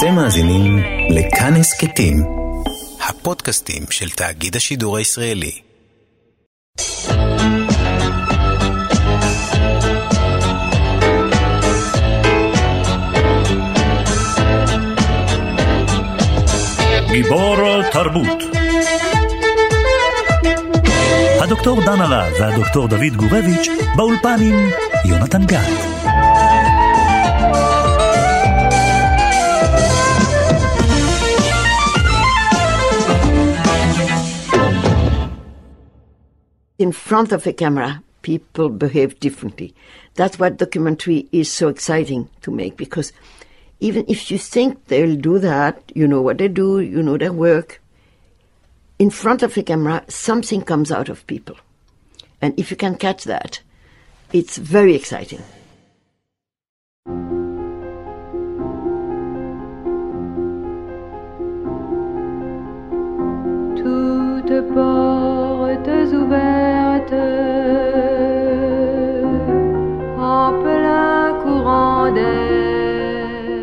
אתם מאזינים לכאן הסכתים, הפודקאסטים של תאגיד השידור הישראלי. גיבור תרבות הדוקטור דן הרב והדוקטור דוד גורביץ' באולפן עם יונתן גת. In front of a camera, people behave differently. That's what documentary is so exciting to make because even if you think they'll do that, you know what they do, you know their work, in front of a camera, something comes out of people. And if you can catch that, it's very exciting.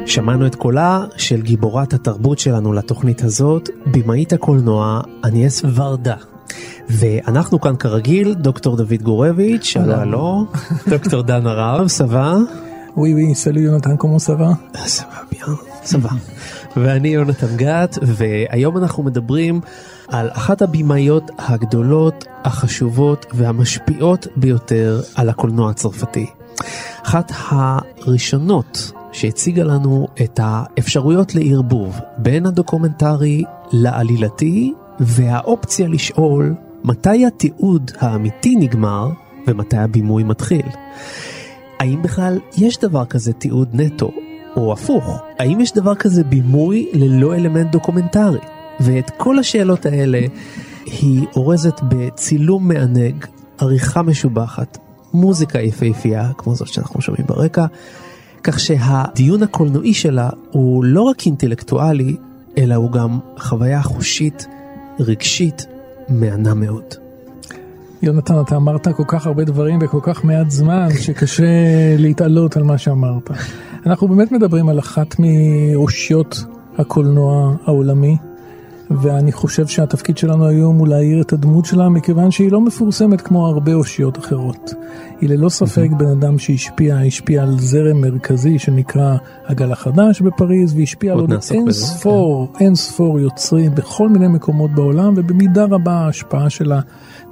שמענו את קולה של גיבורת התרבות שלנו לתוכנית הזאת, במאית הקולנוע אניאס ורדה. ואנחנו כאן כרגיל, דוקטור דוד גורביץ', הלו הלו, דוקטור דן הרב, סבא, oui, salut Jonathan, comment ça va סבא ביאן, סבא. ואני יונתן גת, והיום אנחנו מדברים על אחת הבמאיות הגדולות, החשובות והמשפיעות ביותר על הקולנוע הצרפתי. אחת הראשונות שהציגה לנו את האפשרויות לערבוב בין הדוקומנטרי לעלילתי, והאופציה לשאול מתי התיעוד האמיתי נגמר ומתי הבימוי מתחיל. האם בכלל יש דבר כזה תיעוד נטו, או הפוך, האם יש דבר כזה בימוי ללא אלמנט דוקומנטרי? ואת כל השאלות האלה היא אורזת בצילום מענג, עריכה משובחת, מוזיקה יפהפייה, כמו זאת שאנחנו שומעים ברקע, כך שהדיון הקולנועי שלה הוא לא רק אינטלקטואלי, אלא הוא גם חוויה חושית, רגשית, מהנה מאוד. יונתן, אתה אמרת כל כך הרבה דברים בכל כך מעט זמן, שקשה להתעלות על מה שאמרת. אנחנו באמת מדברים על אחת מאושיות הקולנוע העולמי, ואני חושב שהתפקיד שלנו היום הוא להאיר את הדמות שלה, מכיוון שהיא לא מפורסמת כמו הרבה אושיות אחרות. היא ללא ספק בן אדם שהשפיע, השפיע על זרם מרכזי שנקרא הגל החדש בפריז, והשפיע על עוד אין ספור, אין ספור יוצרים בכל מיני מקומות בעולם, ובמידה רבה ההשפעה שלה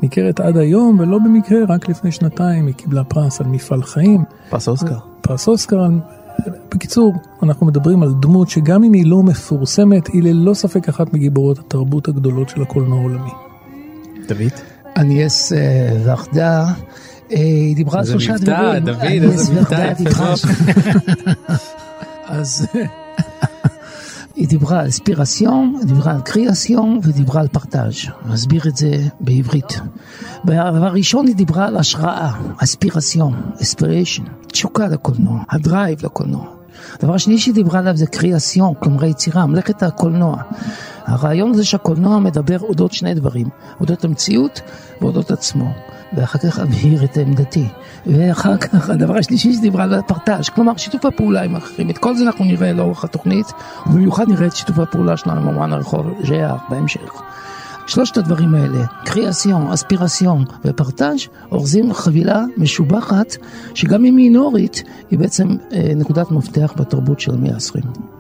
ניכרת עד היום, ולא במקרה, רק לפני שנתיים היא קיבלה פרס על מפעל חיים. פרס אוסקר. פרס אוסקר. בקיצור, אנחנו מדברים על דמות שגם אם היא לא מפורסמת, היא ללא ספק אחת מגיבורות התרבות הגדולות של הקולנוע העולמי. דוד? אניאס אה, ורדה, אה, היא דיברה על איזה שלושה מבטא, דברים. דוד, איזה מבטא יפה דיברה- מאוד. אז היא דיברה על אספירסיון, דיברה על קריאסיון ודיברה על פרטאז'. אסביר את זה בעברית. והדבר הראשון היא דיברה על השראה, אספירסיון, אספיריישן, תשוקה לקולנוע, הדרייב לקולנוע. הדבר השני שהיא דיברה עליו זה קריאסיון, כלומר יצירה, מלאכת הקולנוע. הרעיון זה שהקולנוע מדבר אודות שני דברים, אודות המציאות ואודות עצמו. ואחר כך אבהיר את עמדתי. ואחר כך הדבר השלישי שדיברה על הפרטאז', כלומר שיתוף הפעולה עם האחרים. את כל זה אנחנו נראה לאורך התוכנית, ובמיוחד נראה את שיתוף הפעולה שלנו עם אומן הרחוב ז'אר בהמשך. שלושת הדברים האלה, קריאסיון, אספירסיון ופרטאז' אורזים חבילה משובחת, שגם אם מינורית, היא בעצם אה, נקודת מפתח בתרבות של המאה ה-20.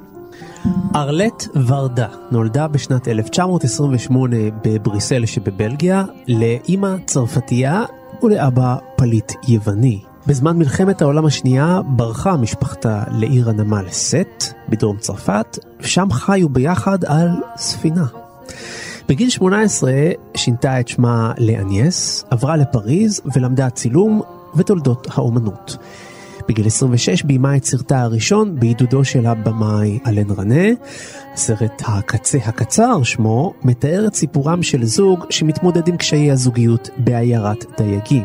ארלט ורדה נולדה בשנת 1928 בבריסל שבבלגיה לאימא צרפתייה ולאבא פליט יווני. בזמן מלחמת העולם השנייה ברחה משפחתה לעיר הנמל סט בדרום צרפת, שם חיו ביחד על ספינה. בגיל 18 שינתה את שמה לאניאס, עברה לפריז ולמדה צילום ותולדות האומנות. בגיל 26 ביימה את סרטה הראשון בעידודו של הבמאי אלן רנה. הסרט הקצה הקצר שמו מתאר את סיפורם של זוג שמתמודד עם קשיי הזוגיות בעיירת דייגים.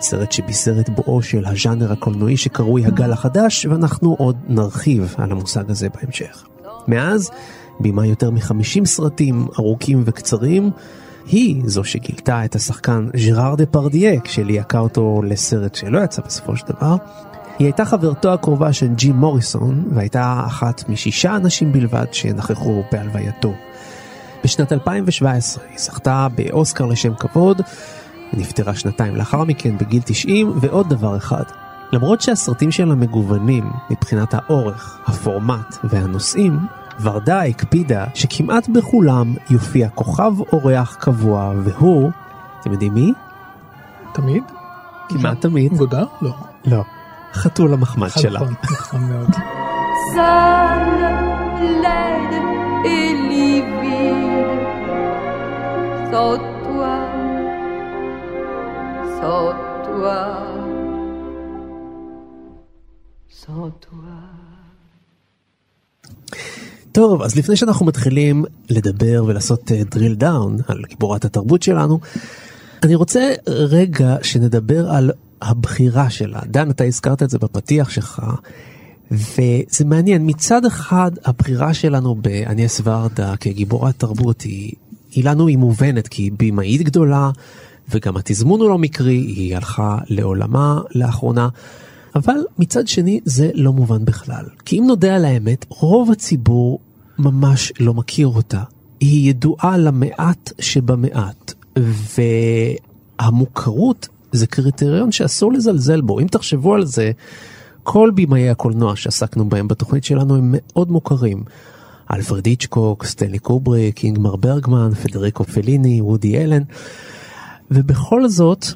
סרט שבישר את בואו של הז'אנר הקולנועי שקרוי הגל החדש, ואנחנו עוד נרחיב על המושג הזה בהמשך. מאז, בימה יותר מ-50 סרטים ארוכים וקצרים, היא זו שגילתה את השחקן ז'ראר דה פרדיה כשליהקה אותו לסרט שלא יצא בסופו של דבר. היא הייתה חברתו הקרובה של ג'ים מוריסון, והייתה אחת משישה אנשים בלבד שנכחו בהלווייתו. בשנת 2017 היא זכתה באוסקר לשם כבוד, ונפטרה שנתיים לאחר מכן בגיל 90, ועוד דבר אחד. למרות שהסרטים שלה מגוונים מבחינת האורך, הפורמט והנושאים, ורדה הקפידה שכמעט בכולם יופיע כוכב אורח קבוע, והוא, אתם יודעים מי? תמיד? כמעט תמיד. גודר? לא. לא. חתול המחמד שלה. נכון, נכון מאוד. Sans toi, sans toi, sans toi. טוב, אז לפני שאנחנו מתחילים לדבר ולעשות דריל דאון על גיבורת התרבות שלנו, אני רוצה רגע שנדבר על הבחירה שלה. דן, אתה הזכרת את זה בפתיח שלך, וזה מעניין. מצד אחד, הבחירה שלנו באניאס ורדה כגיבורת תרבות היא, היא לנו היא מובנת, כי היא בימאית גדולה, וגם התזמון הוא לא מקרי, היא הלכה לעולמה לאחרונה. אבל מצד שני זה לא מובן בכלל. כי אם נודה על האמת, רוב הציבור ממש לא מכיר אותה. היא ידועה למעט שבמעט, והמוכרות זה קריטריון שאסור לזלזל בו. אם תחשבו על זה, כל בימאי הקולנוע שעסקנו בהם בתוכנית שלנו הם מאוד מוכרים. אלפרד היצ'קוק, סטנלי קובריק, אינגמר ברגמן, פדריקו פליני, וודי אלן, ובכל זאת,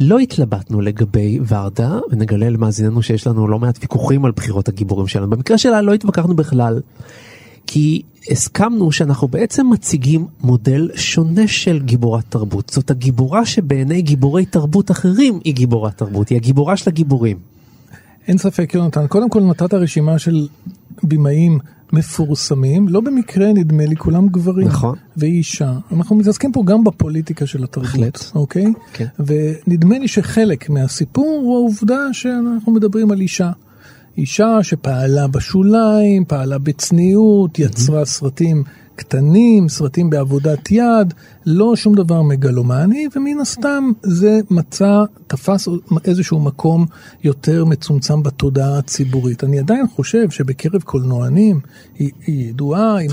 לא התלבטנו לגבי ורדה, ונגלה למאזיננו שיש לנו לא מעט ויכוחים על בחירות הגיבורים שלנו. במקרה שלה לא התווכחנו בכלל, כי הסכמנו שאנחנו בעצם מציגים מודל שונה של גיבורת תרבות. זאת הגיבורה שבעיני גיבורי תרבות אחרים היא גיבורת תרבות, היא הגיבורה של הגיבורים. אין ספק, יונתן. קודם כל נתת רשימה של בימאים מפורסמים, לא במקרה נדמה לי כולם גברים. נכון. והיא אישה. אנחנו מתעסקים פה גם בפוליטיקה של התרבות, בהחלט. אוקיי? כן. ונדמה לי שחלק מהסיפור הוא העובדה שאנחנו מדברים על אישה. אישה שפעלה בשוליים, פעלה בצניעות, יצרה סרטים קטנים, סרטים בעבודת יד, לא שום דבר מגלומני, ומן הסתם זה מצא, תפס איזשהו מקום יותר מצומצם בתודעה הציבורית. אני עדיין חושב שבקרב קולנוענים היא, היא ידועה, היא.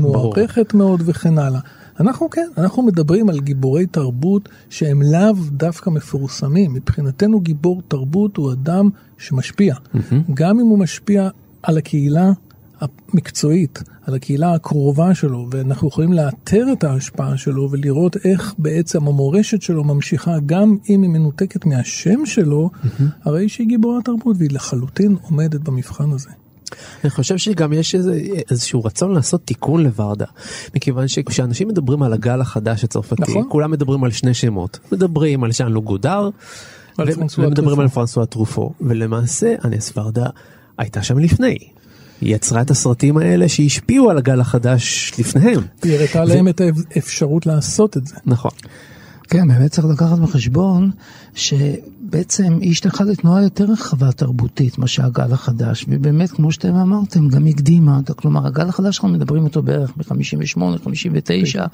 מוערכת מאוד וכן הלאה. אנחנו כן, אנחנו מדברים על גיבורי תרבות שהם לאו דווקא מפורסמים. מבחינתנו גיבור תרבות הוא אדם שמשפיע. גם אם הוא משפיע על הקהילה המקצועית, על הקהילה הקרובה שלו, ואנחנו יכולים לאתר את ההשפעה שלו ולראות איך בעצם המורשת שלו ממשיכה, גם אם היא מנותקת מהשם שלו, הרי שהיא גיבורת תרבות והיא לחלוטין עומדת במבחן הזה. אני חושב שגם יש איזה, איזשהו רצון לעשות תיקון לוורדה. מכיוון שכשאנשים מדברים על הגל החדש הצרפתי, נכון. כולם מדברים על שני שמות. מדברים על ז'אן לוק גודר, על ו- פרנסואה ומדברים. על פרנסואה טרופו. ולמעשה, אנס ורדה הייתה שם לפני. היא יצרה את הסרטים האלה שהשפיעו על הגל החדש לפניהם. היא הראתה להם את האפשרות לעשות את זה. נכון. כן, באמת צריך לקחת בחשבון שבעצם היא השתייכה לתנועה יותר רחבה תרבותית מאשר הגל החדש, ובאמת, כמו שאתם אמרתם, גם הקדימה, כלומר, הגל החדש אנחנו מדברים אותו בערך ב-58, 59,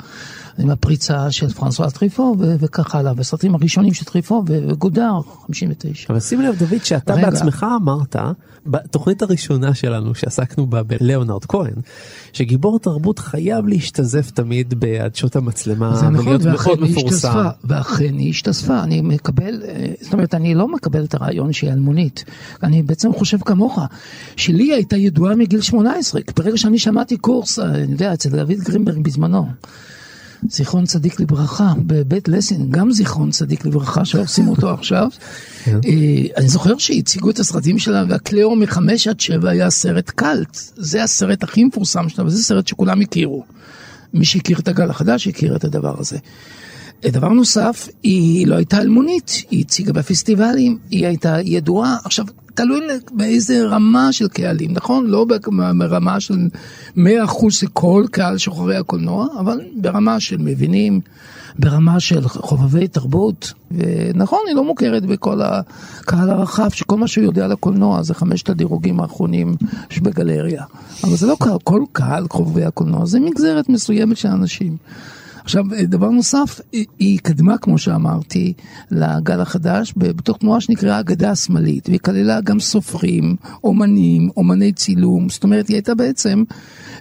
עם הפריצה של פרנסואה טריפו ו- וכך הלאה, והסרטים הראשונים של טריפו וגודר, 59. אבל שים לב דוד שאתה רגע. בעצמך אמרת בתוכנית הראשונה שלנו שעסקנו בה בלאונרד כהן שגיבור תרבות חייב להשתזף תמיד בעדשות המצלמה זה נכון, מאוד מפורסם. השתזפה, ואכן היא השתזפה, אני מקבל, אה, זאת אומרת, אני לא מקבל את הרעיון שהיא אלמונית, אני בעצם חושב כמוך, שלי הייתה ידועה מגיל 18, ברגע שאני שמעתי קורס, אה, אני יודע, אצל דוד גרינברג בזמנו. זיכרון צדיק לברכה, בבית לסין, גם זיכרון צדיק לברכה שעושים אותו עכשיו. כן. אה, אני זוכר שהציגו את הסרטים שלה, והקליאו מחמש עד שבע היה סרט קאלט. זה הסרט הכי מפורסם שלה, וזה סרט שכולם הכירו. מי שהכיר את הגל החדש הכיר את הדבר הזה. דבר נוסף, היא לא הייתה אלמונית, היא הציגה בפסטיבלים, היא הייתה ידועה. עכשיו, תלוי באיזה רמה של קהלים, נכון? לא ברמה של 100% של כל קהל שוחרי הקולנוע, אבל ברמה של מבינים, ברמה של חובבי תרבות. ונכון, היא לא מוכרת בכל הקהל הרחב, שכל מה שהוא יודע על הקולנוע זה חמשת הדירוגים האחרונים שבגלריה. אבל זה לא כל, קהל חובבי הקולנוע, זה מגזרת מסוימת של אנשים. עכשיו, דבר נוסף, היא- קדמה, כמו שאמרתי, לגל החדש בתוך תנועה שנקראה הגדה השמאלית, והיא כללה גם סופרים, אומנים, אומני צילום, זאת אומרת, היא הייתה בעצם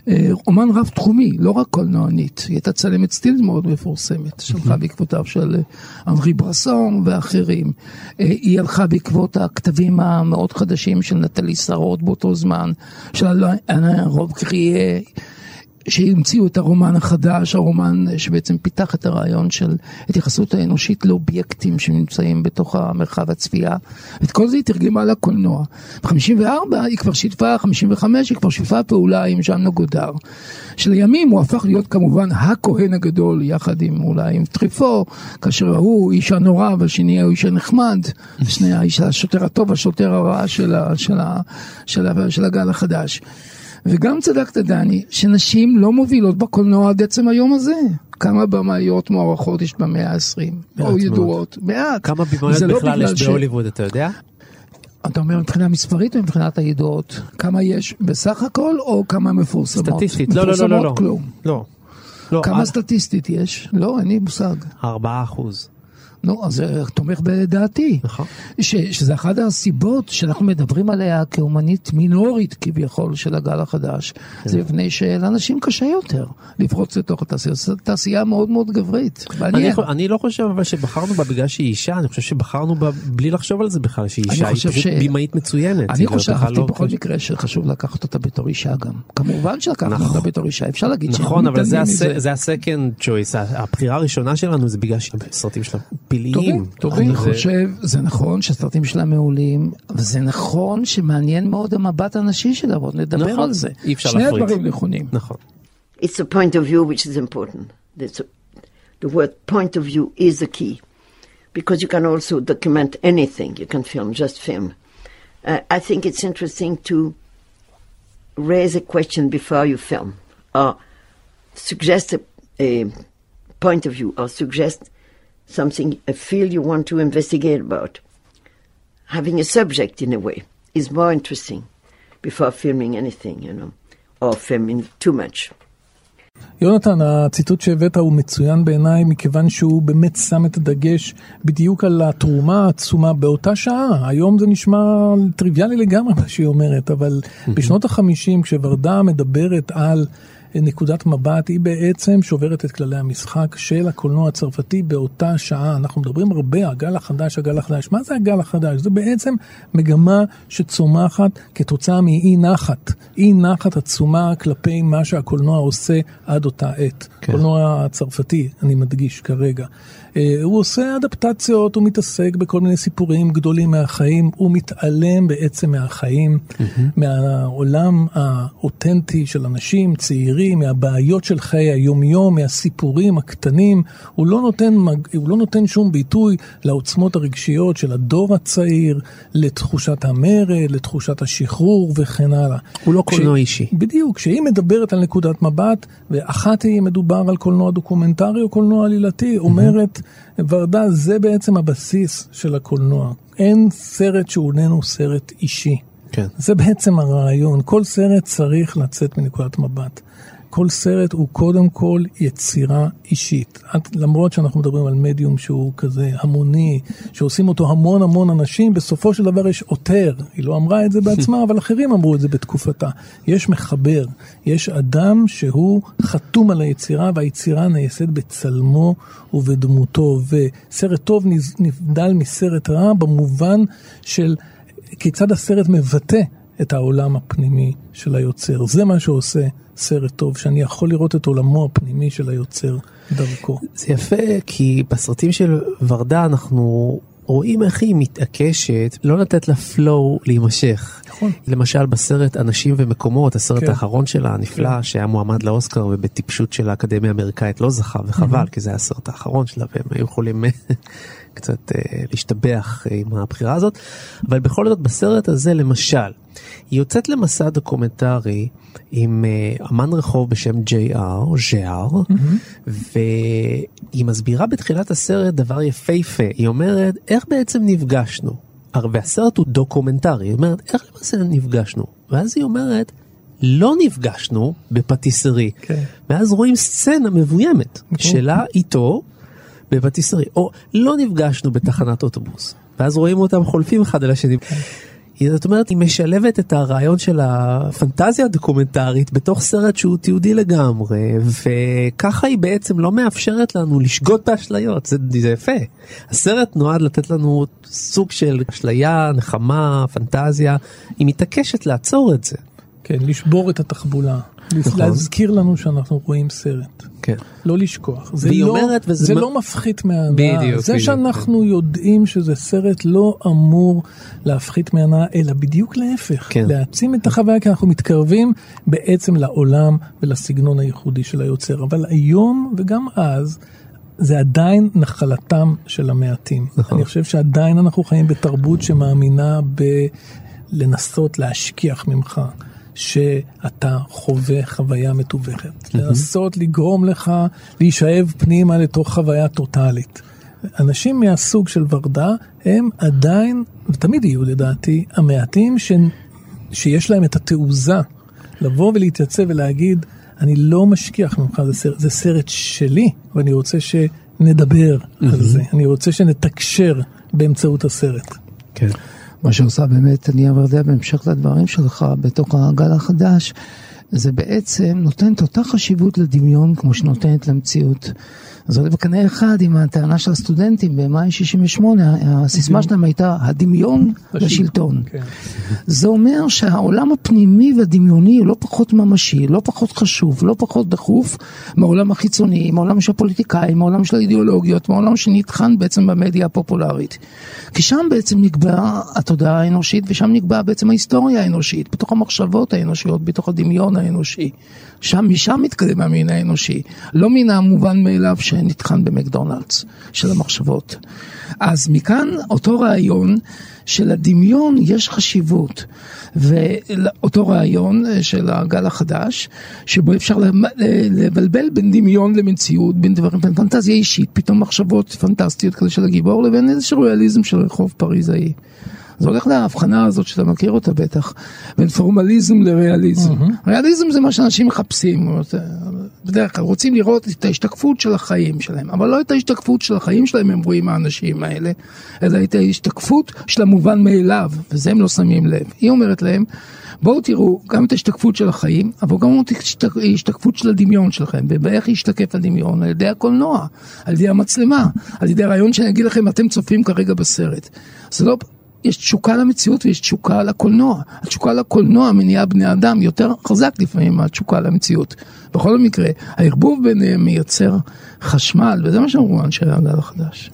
אה, אומן רב-תחומי, לא רק קולנוענית, היא הייתה צלמת סטילס מאוד מפורסמת, שהלכה בעקבותיו של אה, אנרי ברסון ואחרים. אה, היא הלכה בעקבות הכתבים המאוד חדשים של נטלי שרות באותו זמן, של רוב קריה. שהמציאו את הרומן החדש, הרומן שבעצם פיתח את הרעיון של התייחסות האנושית לאובייקטים שנמצאים בתוך המרחב הצפייה. את כל זה היא תרגמה לקולנוע. ב-54 היא כבר שיתפה, 55 היא כבר שיתפה פעולה עם ז'אן נוגודר. שלימים הוא הפך להיות כמובן הכהן הגדול, יחד עם אולי עם טריפו, כאשר ההוא איש הנורא והשני הוא איש הנחמד, שני האיש השוטר הטוב והשוטר הרע של, ה, של, ה, של, ה, של הגל החדש. וגם צדקת דני, שנשים לא מובילות בקולנוע עד עצם היום הזה. כמה במאיות מוערכות יש במאה ה-20, מעט או ידועות, מעט. כמה לא בכלל בגלל יש ש- בהוליווד, אתה יודע? אתה אומר מבחינה מספרית או מבחינת הידועות? כמה יש בסך הכל או כמה מפורסמות? סטטיסטית, לא, לא, לא, לא, לא. כלום. לא. לא, כמה עד סטטיסטית יש? לא, אין לי מושג. 4 אחוז. נו, אז זה תומך בדעתי. נכון. ש, שזה אחת הסיבות שאנחנו מדברים עליה כאומנית מינורית כביכול של הגל החדש. כן. זה מפני שלאנשים קשה יותר לפרוץ לתוך התעשייה. זו תעשייה מאוד מאוד גברית. אני, אני לא חושב אבל שבחרנו בה בגלל שהיא אישה, אני חושב שבחרנו בה בלי לחשוב על זה בכלל שהיא אישה, היא פשוט ש- בימאית מצוינת. אני חושב בכלל לא- בכל מקרה שחשוב לקחת אותה בתור אישה גם. כמובן שלקחנו נכון. אותה בתור אישה, אפשר להגיד נכון, אבל זה הסקנד צ'ויס, הבחירה הראשונה שלנו זה בגלל שהסרטים שלה פלאיים. טובים, טובים. אני זה- חושב, זה נכון שהסרטים שלה מעולים, וזה נכון שמעניין מאוד המבט הנשי שלה, ועוד נדבר נכון, על זה. אי אפשר שני להפריד. הדברים נכונים. נכון. It's the point of view which is important. That's the word point of view is the key. Because you can also document anything. You can film, just film. Uh, I think it's interesting to raise a question before you film, or suggest a, a point of view, or suggest something, a field you want to investigate about. Having a subject, in a way, is more interesting before filming anything, you know, or filming too much. יונתן, הציטוט שהבאת הוא מצוין בעיניי, מכיוון שהוא באמת שם את הדגש בדיוק על התרומה העצומה באותה שעה. היום זה נשמע טריוויאלי לגמרי מה שהיא אומרת, אבל בשנות החמישים, כשוורדה מדברת על נקודת מבט, היא בעצם שוברת את כללי המשחק של הקולנוע הצרפתי באותה שעה. אנחנו מדברים הרבה, הגל החדש, הגל החדש. מה זה הגל החדש? זה בעצם מגמה שצומחת כתוצאה מאי נחת. אי נחת עצומה כלפי מה שהקולנוע עושה עד אותה עת. כן. קולנוע הצרפתי, אני מדגיש כרגע. אה, הוא עושה אדפטציות, הוא מתעסק בכל מיני סיפורים גדולים מהחיים, הוא מתעלם בעצם מהחיים, מהעולם האותנטי של אנשים צעירים, מהבעיות של חיי היומיום, מהסיפורים הקטנים. הוא לא נותן, הוא לא נותן שום ביטוי לעוצמות הרגשיות של הדור הצעיר, לתחושת המרד, לתחושת השחרור וכן הלאה. הוא לא קש- קולנוע אישי. בדיוק, כשהיא מדברת על נקודת מבט, ואחת היא אם מדובר על קולנוע דוקומנטרי או קולנוע עלילתי, אומרת ורדה, זה בעצם הבסיס של הקולנוע. אין סרט שהוא איננו סרט אישי. כן. זה בעצם הרעיון, כל סרט צריך לצאת מנקודת מבט. כל סרט הוא קודם כל יצירה אישית. את- למרות שאנחנו מדברים על מדיום שהוא כזה המוני, שעושים אותו המון המון אנשים, בסופו של דבר יש עותר. היא לא אמרה את זה בעצמה, אבל אחרים אמרו את זה בתקופתה. יש מחבר, יש אדם שהוא חתום על היצירה, והיצירה נעשית בצלמו ובדמותו. וסרט טוב נבדל מסרט רע במובן של כיצד הסרט מבטא את העולם הפנימי של היוצר. זה מה שעושה סרט טוב, שאני יכול לראות את עולמו הפנימי של היוצר דרכו. זה יפה כי בסרטים של ורדה אנחנו רואים איך היא מתעקשת לא לתת לפלואו להימשך. נכון. למשל בסרט אנשים ומקומות, הסרט כן. האחרון שלה הנפלא שהיה מועמד לאוסקר ובטיפשות של האקדמיה האמריקאית לא זכה וחבל כי זה היה הסרט האחרון שלה והם היו יכולים קצת אה, להשתבח אה, עם הבחירה הזאת. אבל בכל זאת בסרט הזה למשל היא יוצאת למסע דוקומנטרי עם אה, אמן רחוב בשם JR, ז'אר, והיא מסבירה בתחילת הסרט דבר יפהפה, היא אומרת איך בעצם נפגשנו, והסרט הוא דוקומנטרי, היא אומרת איך למעשה נפגשנו, ואז היא אומרת לא נפגשנו בפטיסרי. כן. ואז רואים סצנה מבוימת שלה איתו בפטיסרי, או לא נפגשנו בתחנת אוטובוס, ואז רואים אותם חולפים אחד על השני. זאת אומרת, היא משלבת את הרעיון של הפנטזיה הדוקומנטרית בתוך סרט שהוא תיעודי לגמרי, וככה היא בעצם לא מאפשרת לנו לשגות באשליות, זה, זה יפה. הסרט נועד לתת לנו סוג של אשליה, נחמה, פנטזיה, היא מתעקשת לעצור את זה. כן, לשבור את התחבולה. נכון. להזכיר לנו שאנחנו רואים סרט. כן. לא לשכוח. זה לא, אומרת, וזה זה מה- לא מפחית מההנאה. בדיוק, זה בדיוק, שאנחנו יודעים שזה סרט לא אמור להפחית מההנאה, אלא בדיוק להפך. כן. להעצים את החוויה, כי אנחנו מתקרבים בעצם לעולם ולסגנון הייחודי של היוצר. אבל היום וגם אז, זה עדיין נחלתם של המעטים. נכון. אני חושב שעדיין אנחנו חיים בתרבות שמאמינה בלנסות להשכיח ממך. שאתה חווה חוויה מתווכת. לנסות לגרום לך להישאב פנימה לתוך חוויה טוטאלית. אנשים מהסוג של ורדה הם עדיין, ותמיד יהיו לדעתי, המעטים ש... שיש להם את התעוזה לבוא ולהתייצב ולהגיד, אני לא משכיח ממך, זה סרט, זה סרט שלי, ואני רוצה שנדבר על זה, אני רוצה שנתקשר באמצעות הסרט. כן. מה שעושה באמת אני אברדע בהמשך לדברים שלך בתוך הגל החדש, זה בעצם נותן את אותה חשיבות לדמיון כמו שנותנת למציאות. זה עולה בקנה אחד עם הטענה של הסטודנטים במאי 68, הסיסמה שלהם הייתה הדמיון לשלטון. כן. זה אומר שהעולם הפנימי והדמיוני הוא לא פחות ממשי, לא פחות חשוב, לא פחות דחוף מהעולם החיצוני, מהעולם של הפוליטיקאים, מהעולם של האידיאולוגיות, מהעולם שנטחן בעצם במדיה הפופולרית. כי שם בעצם נקבעה התודעה האנושית ושם נקבעה בעצם ההיסטוריה האנושית, בתוך המחשבות האנושיות, בתוך הדמיון האנושי. שם, משם מתקדם המין האנושי, לא מן המובן מאליו שנטחן במקדונלדס, של המחשבות. אז מכאן אותו רעיון של הדמיון יש חשיבות. ואותו רעיון של הגל החדש, שבו אפשר לבלבל בין דמיון למציאות, בין דברים, בין פנטזיה אישית, פתאום מחשבות פנטסטיות כזה של הגיבור, לבין איזשהו ריאליזם של רחוב פריז ההיא. זה הולך להבחנה הזאת שאתה מכיר אותה בטח, בין פורמליזם לריאליזם. ריאליזם זה מה שאנשים מחפשים, בדרך כלל רוצים לראות את ההשתקפות של החיים שלהם, אבל לא את ההשתקפות של החיים שלהם הם רואים האנשים האלה, אלא את ההשתקפות של המובן מאליו, וזה הם לא שמים לב. היא אומרת להם, בואו תראו גם את ההשתקפות של החיים, אבל גם את ההשתק- ההשתקפות של הדמיון שלכם, ובאיך ישתקף הדמיון? על ידי הקולנוע, על ידי המצלמה, על ידי הרעיון שאני אגיד לכם, אתם צופים כרגע בסרט. זה לא... יש תשוקה למציאות ויש תשוקה לקולנוע. התשוקה לקולנוע מניעה בני אדם יותר חזק לפעמים מהתשוקה למציאות. בכל מקרה, הערבוב ביניהם מייצר חשמל, וזה מה שאמרו אנשי הגל החדש.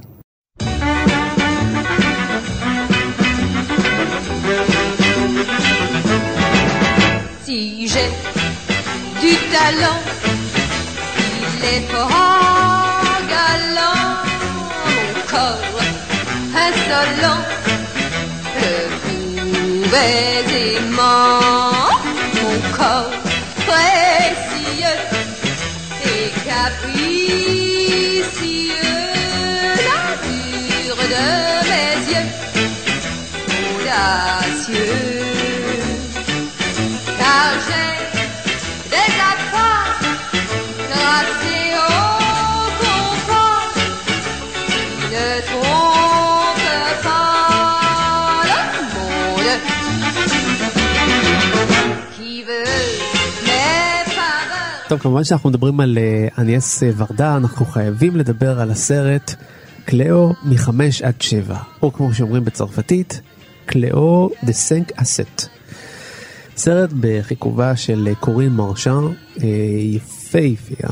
Du talent, il est fort Ready, Mom? Oh, cause כמובן שאנחנו מדברים על אה, אניאס אה, ורדה, אנחנו חייבים לדבר על הסרט קליאו מחמש עד שבע, או כמו שאומרים בצרפתית, קליאו דה סנק אסט. סרט בחיכובה של אה, קורין מרשן, יפהפייה.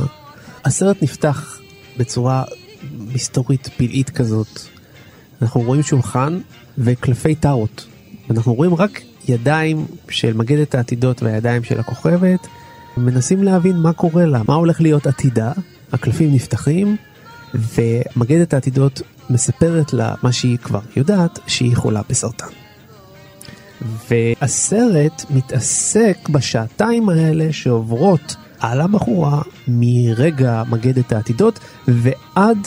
הסרט נפתח בצורה מסתורית פלאית כזאת. אנחנו רואים שולחן וקלפי טארות. אנחנו רואים רק ידיים של מגדת העתידות והידיים של הכוכבת. מנסים להבין מה קורה לה, מה הולך להיות עתידה. הקלפים נפתחים ומגדת העתידות מספרת לה מה שהיא כבר יודעת, שהיא חולה בסרטן. והסרט מתעסק בשעתיים האלה שעוברות על הבחורה מרגע מגדת העתידות ועד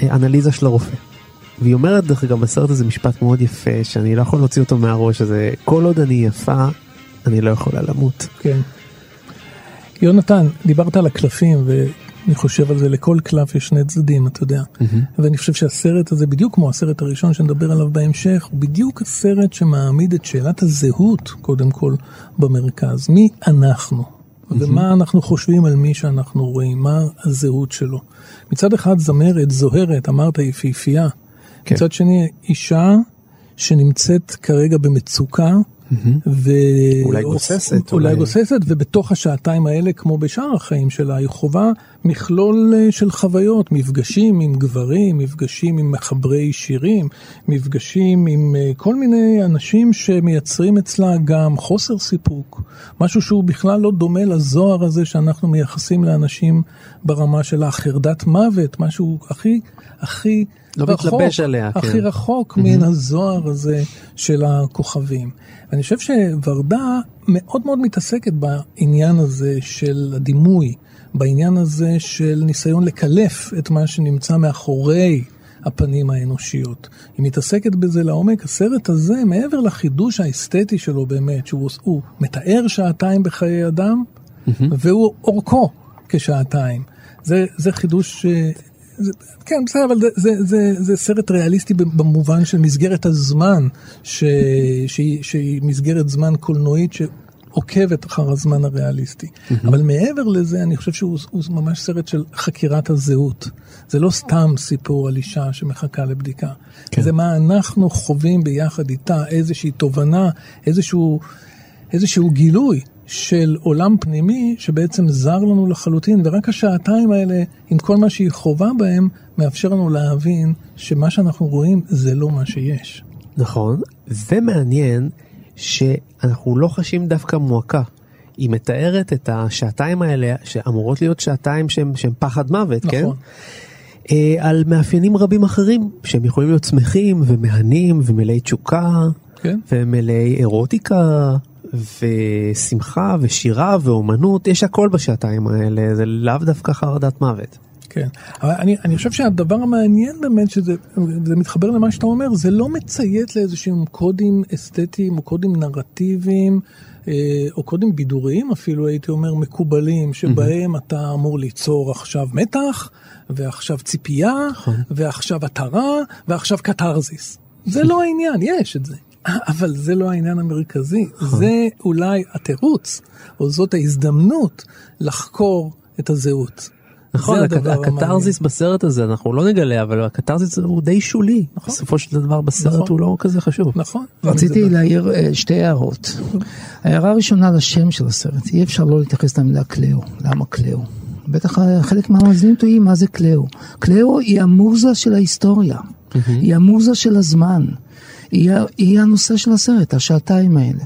האנליזה של הרופא. והיא אומרת דרך אגב בסרט הזה משפט מאוד יפה שאני לא יכול להוציא אותו מהראש הזה כל עוד אני יפה אני לא יכולה למות. כן. יונתן, דיברת על הקלפים, ואני חושב על זה, לכל קלף יש שני צדדים, אתה יודע. ואני חושב שהסרט הזה, בדיוק כמו הסרט הראשון שנדבר עליו בהמשך, הוא בדיוק הסרט שמעמיד את שאלת הזהות, קודם כל, במרכז. מי אנחנו? ומה אנחנו חושבים על מי שאנחנו רואים, מה הזהות שלו. מצד אחד זמרת, זוהרת, אמרת יפהפייה. כן. מצד שני, אישה שנמצאת כרגע במצוקה, ו... אולי גוססת, אולי גוססת, ובתוך השעתיים האלה, כמו בשאר החיים שלה, היא חווה מכלול אה, של חוויות, מפגשים עם גברים, מפגשים עם מחברי שירים, מפגשים עם אה, כל מיני אנשים שמייצרים אצלה גם חוסר סיפוק, משהו שהוא בכלל לא דומה לזוהר הזה שאנחנו מייחסים לאנשים ברמה של החרדת מוות, משהו הכי, הכי לא רחוק, מתלבש עליה, הכי כן. רחוק מן הזוהר הזה של הכוכבים. ואני חושב שוורדה מאוד מאוד מתעסקת בעניין הזה של הדימוי, בעניין הזה של ניסיון לקלף את מה שנמצא מאחורי הפנים האנושיות. היא מתעסקת בזה לעומק. הסרט הזה, מעבר לחידוש האסתטי שלו באמת, שהוא הוא מתאר שעתיים בחיי אדם, והוא אורכו כשעתיים. זה, זה חידוש... כן, בסדר, אבל זה, זה, זה, זה סרט ריאליסטי במובן של מסגרת הזמן, ש, שהיא, שהיא מסגרת זמן קולנועית שעוקבת אחר הזמן הריאליסטי. אבל מעבר לזה, אני חושב שהוא הוא ממש סרט של חקירת הזהות. זה לא סתם סיפור על אישה שמחכה לבדיקה. כן. זה מה אנחנו חווים ביחד איתה, איזושהי תובנה, איזשהו, איזשהו גילוי. של עולם פנימי שבעצם זר לנו לחלוטין, ורק השעתיים האלה, עם כל מה שהיא חווה בהם, מאפשר לנו להבין שמה שאנחנו רואים זה לא מה שיש. נכון, ומעניין שאנחנו לא חשים דווקא מועקה. היא מתארת את השעתיים האלה, שאמורות להיות שעתיים שהם פחד מוות, כן? נכון. אה, על מאפיינים רבים אחרים, שהם יכולים להיות שמחים ומהנים ומלאי תשוקה, כן. ומלאי אירוטיקה, ושמחה ושירה ואומנות, יש הכל בשעתיים האלה, זה לאו דווקא חרדת מוות. כן, אבל אני, אני חושב שהדבר המעניין באמת, שזה זה מתחבר למה שאתה אומר, זה לא מציית לאיזשהם קודים אסתטיים או קודים נרטיביים, אה, או קודים בידוריים אפילו, הייתי אומר, מקובלים, שבהם אתה אמור ליצור עכשיו מתח, ועכשיו ציפייה, ועכשיו התרה, ועכשיו קתרזיס. זה לא העניין, יש את זה. אבל זה לא העניין המרכזי, זה אולי התירוץ, או זאת ההזדמנות לחקור את הזהות. נכון, זה הק-. הקתרזיס בסרט הזה, אנחנו לא נגלה, אבל הקתרזיס הוא די שולי. בסופו של דבר בסרט נכון. הוא לא כזה חשוב. נכון. רציתי להעיר אה, שתי הערות. ההערה הראשונה לשם של הסרט, אי אפשר לא להתייחס למילה קליאו. למה קליאו? בטח אה, חלק מהמאזינים טועים מה זה קליאו. קליאו היא המוזה של ההיסטוריה, היא המוזה של הזמן, היא, היא הנושא של הסרט, השעתיים האלה.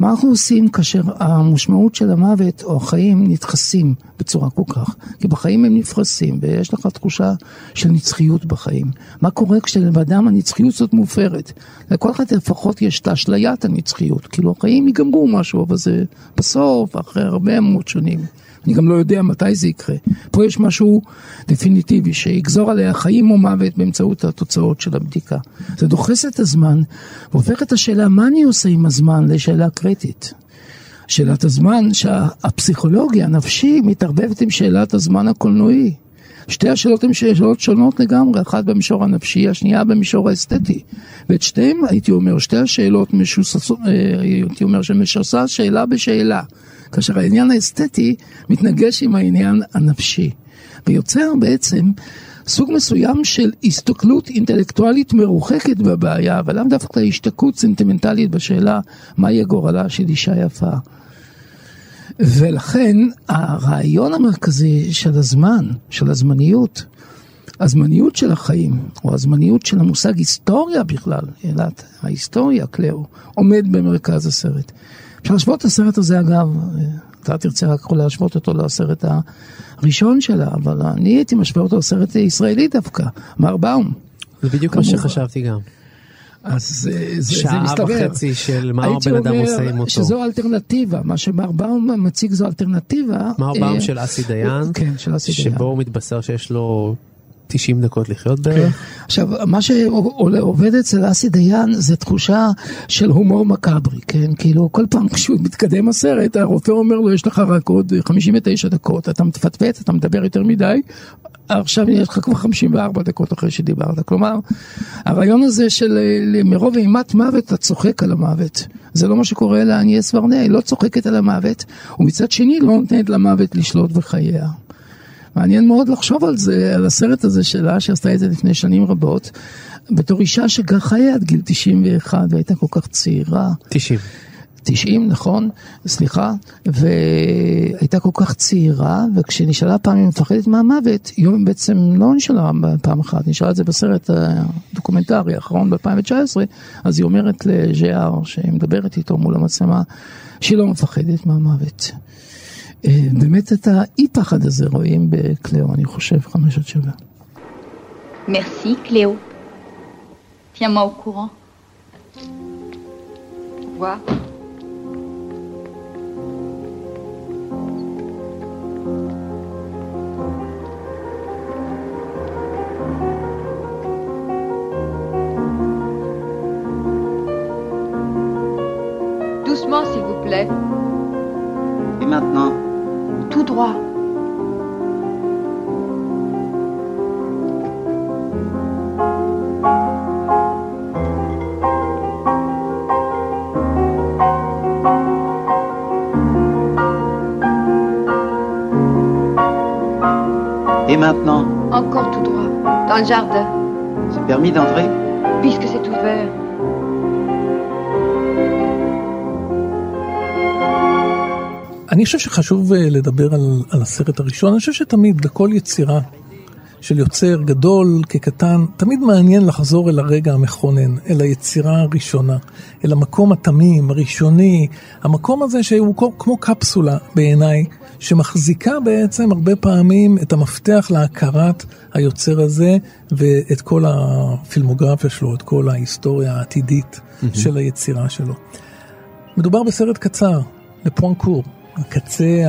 מה אנחנו עושים כאשר המשמעות של המוות או החיים נדחסים בצורה כל כך? כי בחיים הם נפרסים ויש לך תחושה של נצחיות בחיים. מה קורה כשלבדם הנצחיות הזאת מופרת? לכל אחד לפחות יש את אשליית הנצחיות. כאילו החיים ייגמרו משהו, אבל זה בסוף, אחרי הרבה מאוד שנים. אני גם לא יודע מתי זה יקרה. פה יש משהו דפיניטיבי שיגזור עליה חיים או מוות באמצעות התוצאות של הבדיקה. זה דוחס את הזמן והופך את השאלה מה אני עושה עם הזמן לשאלה קריטית. שאלת הזמן שהפסיכולוגיה הנפשי מתערבבת עם שאלת הזמן הקולנועי. שתי השאלות הן שאלות שונות לגמרי, אחת במישור הנפשי, השנייה במישור האסתטי. ואת שתיהן, הייתי אומר, שתי השאלות משוססות, אה, הייתי אומר שמשסה שאלה בשאלה. כאשר העניין האסתטי מתנגש עם העניין הנפשי. ויוצר בעצם סוג מסוים של הסתכלות אינטלקטואלית מרוחקת בבעיה, אבל לאו דווקא השתקעות סנטימנטלית בשאלה מהי גורלה של אישה יפה. ולכן הרעיון המרכזי של הזמן, של הזמניות, הזמניות של החיים, או הזמניות של המושג היסטוריה בכלל, אלת ההיסטוריה, קלאו, עומד במרכז הסרט. אפשר להשוות את הסרט הזה אגב, אתה תרצה רק להשוות אותו לסרט הראשון שלה, אבל אני הייתי משווה אותו לסרט ישראלי דווקא, מר באום. זה בדיוק מה. שחשבתי גם. אז זה, זה, זה שעה מסתבר. וחצי של מה הבן אדם עושה עם אותו. שזו אלטרנטיבה, מה שמר באום מציג זו אלטרנטיבה. מר אה, באום של אסי דיין, כן, של אסי דיין. שבו הוא מתבשר שיש לו 90 דקות לחיות בערך. עכשיו, מה שעובד אצל אסי דיין זה תחושה של הומור מקאברי, כן? כאילו, כל פעם כשהוא מתקדם הסרט, הרופא אומר לו, יש לך רק עוד 59 דקות, אתה מפטפט, אתה מדבר יותר מדי, עכשיו יש לך כבר 54 דקות אחרי שדיברת. כלומר, הרעיון הזה של מרוב אימת מוות אתה צוחק על המוות. זה לא מה שקורה לאניאס ורנה, היא לא צוחקת על המוות, ומצד שני לא נותנת למוות לשלוט בחייה. מעניין מאוד לחשוב על זה, על הסרט הזה שלה, שעשתה את זה לפני שנים רבות, בתור אישה שגם חיה עד גיל 91 והייתה כל כך צעירה. 90. 90, נכון? סליחה. והייתה כל כך צעירה, וכשנשאלה פעם היא מפחדת מהמוות, היא בעצם לא נשאלה פעם אחת, נשאלה את זה בסרט הדוקומנטרי האחרון ב-2019, אז היא אומרת לז'יאר, שהיא מדברת איתו מול המצלמה, שהיא לא מפחדת מהמוות. אה, באמת את האי פחד הזה רואים בקליאו, אני חושב, חמש עד שבע. Merci Cléo. Tiens-moi au courant. Au revoir. Doucement, s'il vous plaît. Et maintenant Tout droit. Et maintenant Encore tout droit. Dans le jardin. C'est permis d'entrer Puisque c'est ouvert. אני חושב שחשוב אה, לדבר על, על הסרט הראשון, אני חושב שתמיד לכל יצירה של יוצר גדול כקטן, תמיד מעניין לחזור אל הרגע המכונן, אל היצירה הראשונה, אל המקום התמים, הראשוני, המקום הזה שהוא כמו, כמו קפסולה בעיניי, שמחזיקה בעצם הרבה פעמים את המפתח להכרת היוצר הזה ואת כל הפילמוגרפיה שלו, את כל ההיסטוריה העתידית mm-hmm. של היצירה שלו. מדובר בסרט קצר, לפואנקור, הקצה.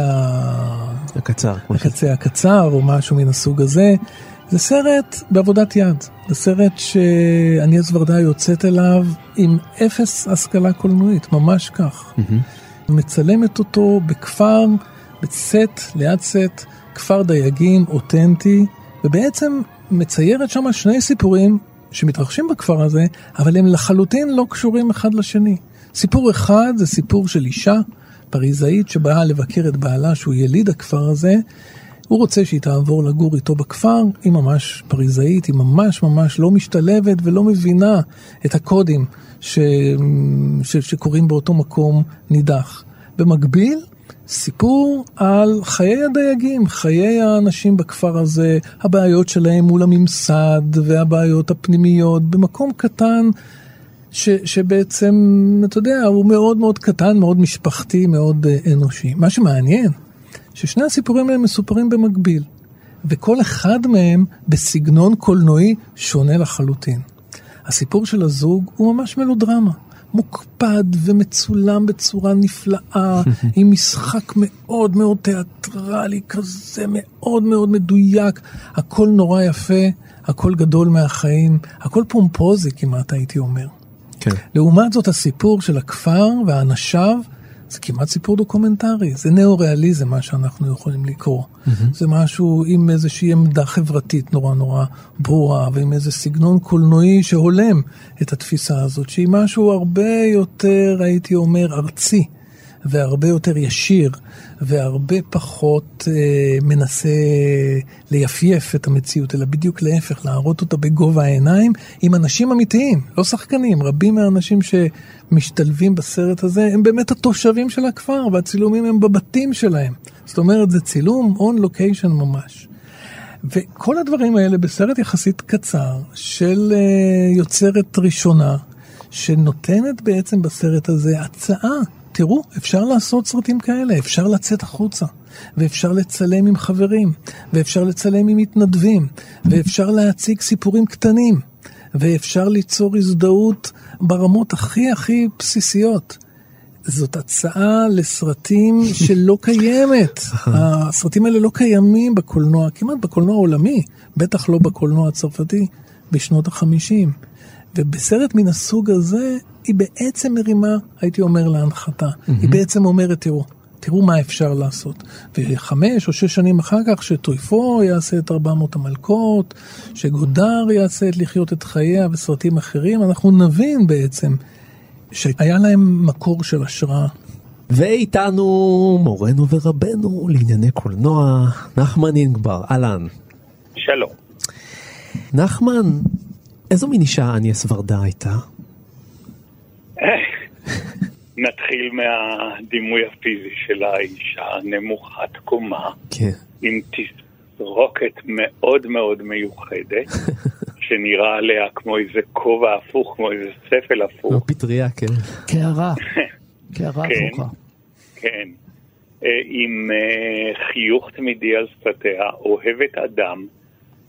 הקצר. הקצה הקצר או משהו מן הסוג הזה. זה סרט בעבודת יד, זה סרט שאניאס ורדה יוצאת אליו עם אפס השכלה קולנועית, ממש כך. מצלמת אותו בכפר, בסט, ליד סט, כפר דייגים אותנטי, ובעצם מציירת שם שני סיפורים שמתרחשים בכפר הזה, אבל הם לחלוטין לא קשורים אחד לשני. סיפור אחד זה סיפור של אישה פריזאית שבאה לבקר את בעלה שהוא יליד הכפר הזה. הוא רוצה שהיא תעבור לגור איתו בכפר, היא ממש פריזאית, היא ממש ממש לא משתלבת ולא מבינה את הקודים ש... ש... שקורים באותו מקום נידח. במקביל, סיפור על חיי הדייגים, חיי האנשים בכפר הזה, הבעיות שלהם מול הממסד והבעיות הפנימיות, במקום קטן ש, שבעצם, אתה יודע, הוא מאוד מאוד קטן, מאוד משפחתי, מאוד uh, אנושי. מה שמעניין, ששני הסיפורים האלה מסופרים במקביל, וכל אחד מהם בסגנון קולנועי שונה לחלוטין. הסיפור של הזוג הוא ממש מלודרמה. מוקפד ומצולם בצורה נפלאה, עם משחק מאוד מאוד תיאטרלי כזה, מאוד מאוד מדויק, הכל נורא יפה, הכל גדול מהחיים, הכל פומפוזי כמעט הייתי אומר. כן. לעומת זאת הסיפור של הכפר ואנשיו זה כמעט סיפור דוקומנטרי, זה ניאו-ריאליזם מה שאנחנו יכולים לקרוא. Mm-hmm. זה משהו עם איזושהי עמדה חברתית נורא נורא ברורה ועם איזה סגנון קולנועי שהולם את התפיסה הזאת, שהיא משהו הרבה יותר, הייתי אומר, ארצי. והרבה יותר ישיר, והרבה פחות אה, מנסה ליפייף את המציאות, אלא בדיוק להפך, להראות אותה בגובה העיניים עם אנשים אמיתיים, לא שחקנים. רבים מהאנשים שמשתלבים בסרט הזה הם באמת התושבים של הכפר, והצילומים הם בבתים שלהם. זאת אומרת, זה צילום און לוקיישן ממש. וכל הדברים האלה בסרט יחסית קצר של אה, יוצרת ראשונה, שנותנת בעצם בסרט הזה הצעה. תראו, אפשר לעשות סרטים כאלה, אפשר לצאת החוצה, ואפשר לצלם עם חברים, ואפשר לצלם עם מתנדבים, ואפשר להציג סיפורים קטנים, ואפשר ליצור הזדהות ברמות הכי הכי בסיסיות. זאת הצעה לסרטים שלא קיימת. הסרטים האלה לא קיימים בקולנוע, כמעט בקולנוע העולמי, בטח לא בקולנוע הצרפתי בשנות החמישים. ובסרט מן הסוג הזה, היא בעצם מרימה, הייתי אומר, להנחתה. היא בעצם אומרת, תראו, תראו מה אפשר לעשות. וחמש או שש שנים אחר כך, שטויפו יעשה את 400 המלכות, שגודר יעשה את לחיות את חייה וסרטים אחרים, אנחנו נבין בעצם שהיה להם מקור של השראה. ואיתנו מורנו ורבנו לענייני קולנוע, נחמן אינגבר, אהלן. שלום. נחמן, איזו מין אישה אניאס ורדה הייתה? נתחיל מהדימוי הפיזי של האישה, נמוכת קומה, כן. עם תסרוקת מאוד מאוד מיוחדת, שנראה עליה כמו איזה כובע הפוך, כמו איזה ספל הפוך. לא פטריה, כן. קערה, קערה כן. הפוכה. כן. אה, עם אה, חיוך תמידי על שפתיה, אוהבת אדם,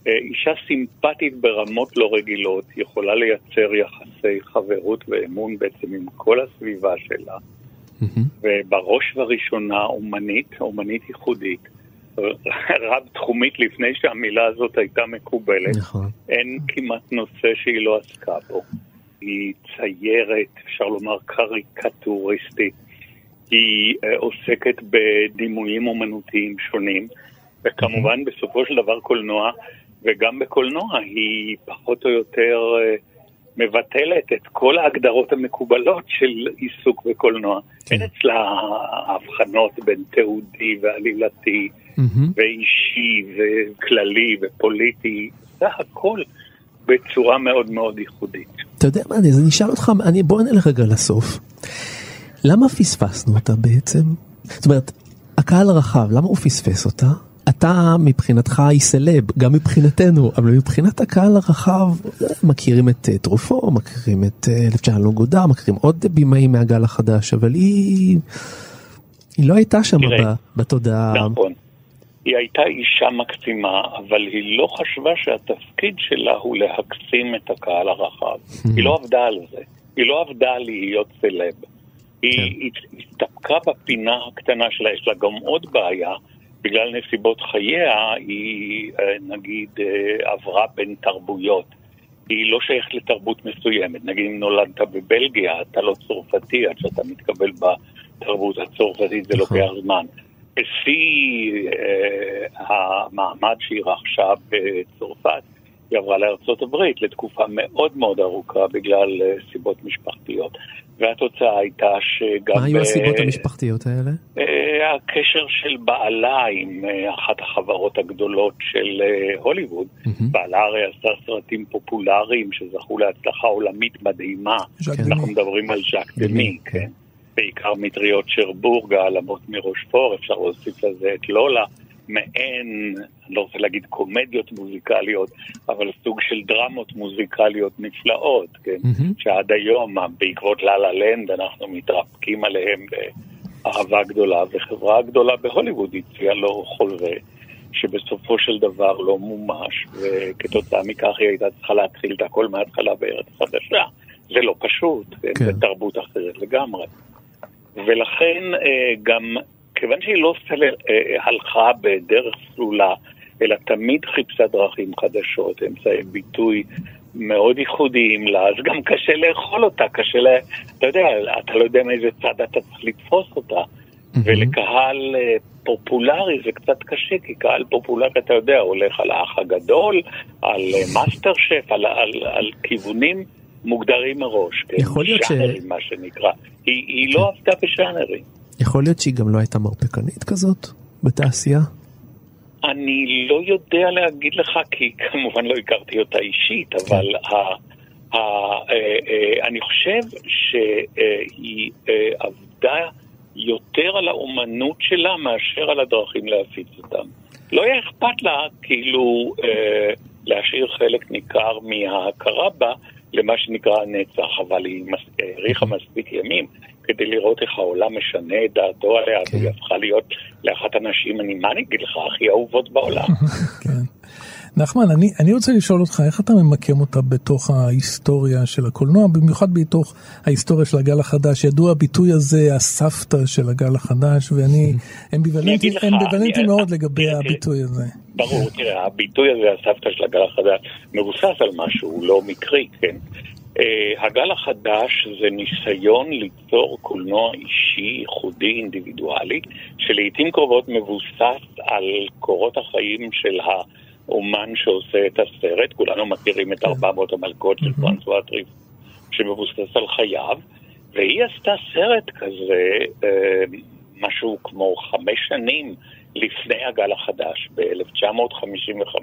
אישה סימפטית ברמות לא רגילות, יכולה לייצר יחסי חברות ואמון בעצם עם כל הסביבה שלה, ובראש ובראשונה אומנית, אומנית ייחודית, רב תחומית לפני שהמילה הזאת הייתה מקובלת. נכון. אין כמעט נושא שהיא לא עסקה בו. היא ציירת, אפשר לומר קריקטוריסטית. היא אה, עוסקת בדימויים אומנותיים שונים, וכמובן בסופו של דבר קולנוע, וגם בקולנוע היא פחות או יותר אה, מבטלת את כל ההגדרות המקובלות של עיסוק בקולנוע. אין אצלה הבחנות בין תיעודי ועלילתי, ואישי וכללי ופוליטי, זה הכל בצורה מאוד מאוד ייחודית. אתה יודע מה, אז אני אשאל אותך, אני, בוא נלך רגע לסוף. למה פספסנו אותה בעצם? זאת אומרת, הקהל הרחב, למה הוא פספס אותה? אתה מבחינתך היא סלב, גם מבחינתנו, אבל מבחינת הקהל הרחב, מכירים את אה, טרופו, מכירים את אה, אלפצ'אן גודר, מכירים עוד במאים מהגל החדש, אבל היא... היא לא הייתה שם תראה, בתודעה. נכון. היא הייתה אישה מקסימה, אבל היא לא חשבה שהתפקיד שלה הוא להקסים את הקהל הרחב. היא לא עבדה על זה. היא לא עבדה על להיות סלב. היא הת- הסתפקה בפינה הקטנה שלה, יש לה גם עוד בעיה, בגלל נסיבות חייה, היא אה, נגיד אה, עברה בין תרבויות. היא לא שייכת לתרבות מסוימת. נגיד אם נולדת בבלגיה, אתה לא צרפתי, עד שאתה מתקבל בתרבות הצרפתית זה לוקח זמן. בשיא אה, המעמד שהיא רכשה בצרפת, היא עברה לארצות הברית לתקופה מאוד מאוד ארוכה בגלל אה, סיבות משפחתיות. והתוצאה הייתה שגם... מה היו הסיבות אה, המשפחתיות האלה? אה, הקשר של בעלה עם אחת החברות הגדולות של הוליווד. בעלה הרי עשה סרטים פופולריים שזכו להצלחה עולמית מדהימה. אנחנו. מדברים על ז'אק דמי, כן. בעיקר מטריות שרבורג, העלמות מרושפור, אפשר להוסיף לזה את לולה. מעין, לא רוצה להגיד קומדיות מוזיקליות, אבל סוג של דרמות מוזיקליות נפלאות, כן? שעד היום, בעקבות לה לה לנד, אנחנו מתרפקים עליהם באהבה גדולה, וחברה גדולה בהוליווד הציעה לו חוזה, שבסופו של דבר לא מומש, וכתוצאה מכך היא הייתה צריכה להתחיל את הכל מההתחלה בארץ חדשה. זה לא פשוט, כן. כן. זה תרבות אחרת לגמרי. ולכן אה, גם, כיוון שהיא לא סל... אה, הלכה בדרך סלולה, אלא תמיד חיפשה דרכים חדשות, אמצעי ביטוי מאוד ייחודיים לה, אז גם קשה לאכול אותה, קשה ל... אתה יודע, אתה לא יודע מאיזה צד אתה צריך לתפוס אותה. ולקהל אה, פופולרי זה קצת קשה, כי קהל פופולרי, אתה יודע, הולך על האח הגדול, על אה, מאסטר שף, על, על, על כיוונים מוגדרים מראש, כן? יכול להיות ש- מה שנקרא. היא, היא לא עבדה בז'אנרים. יכול להיות שהיא גם לא הייתה מרפקנית כזאת בתעשייה? אני לא יודע להגיד לך, כי כמובן לא הכרתי אותה אישית, אבל ה, ה, אה, אה, אני חושב שהיא אה, עבדה יותר על האומנות שלה מאשר על הדרכים להפיץ אותם. לא היה אכפת לה כאילו להשאיר חלק ניכר מההכרה בה למה שנקרא הנצח, אבל היא האריכה מספיק ימים כדי לראות איך העולם משנה את דעתו עליה, והיא הפכה להיות לאחת הנשים, אני מה אני אגיד לך, הכי אהובות בעולם. כן. נחמן, אני, אני רוצה לשאול אותך, איך אתה ממקם אותה בתוך ההיסטוריה של הקולנוע, במיוחד בתוך ההיסטוריה של הגל החדש? ידוע הביטוי הזה, הסבתא של הגל החדש, ואני אמביוולנטי לך, אמביוולנטי אני- מאוד לגבי תראה, הביטוי הזה. ברור, תראה, הביטוי הזה, הסבתא של הגל החדש, מבוסס על משהו לא מקרי, כן? Uh, הגל החדש זה ניסיון ליצור קולנוע אישי, ייחודי, אינדיבידואלי, שלעיתים קרובות מבוסס על קורות החיים של האומן שעושה את הסרט. כולנו מכירים את 400 המלכות של פרנסואה טריף, שמבוסס על חייו, והיא עשתה סרט כזה, uh, משהו כמו חמש שנים לפני הגל החדש, ב-1955,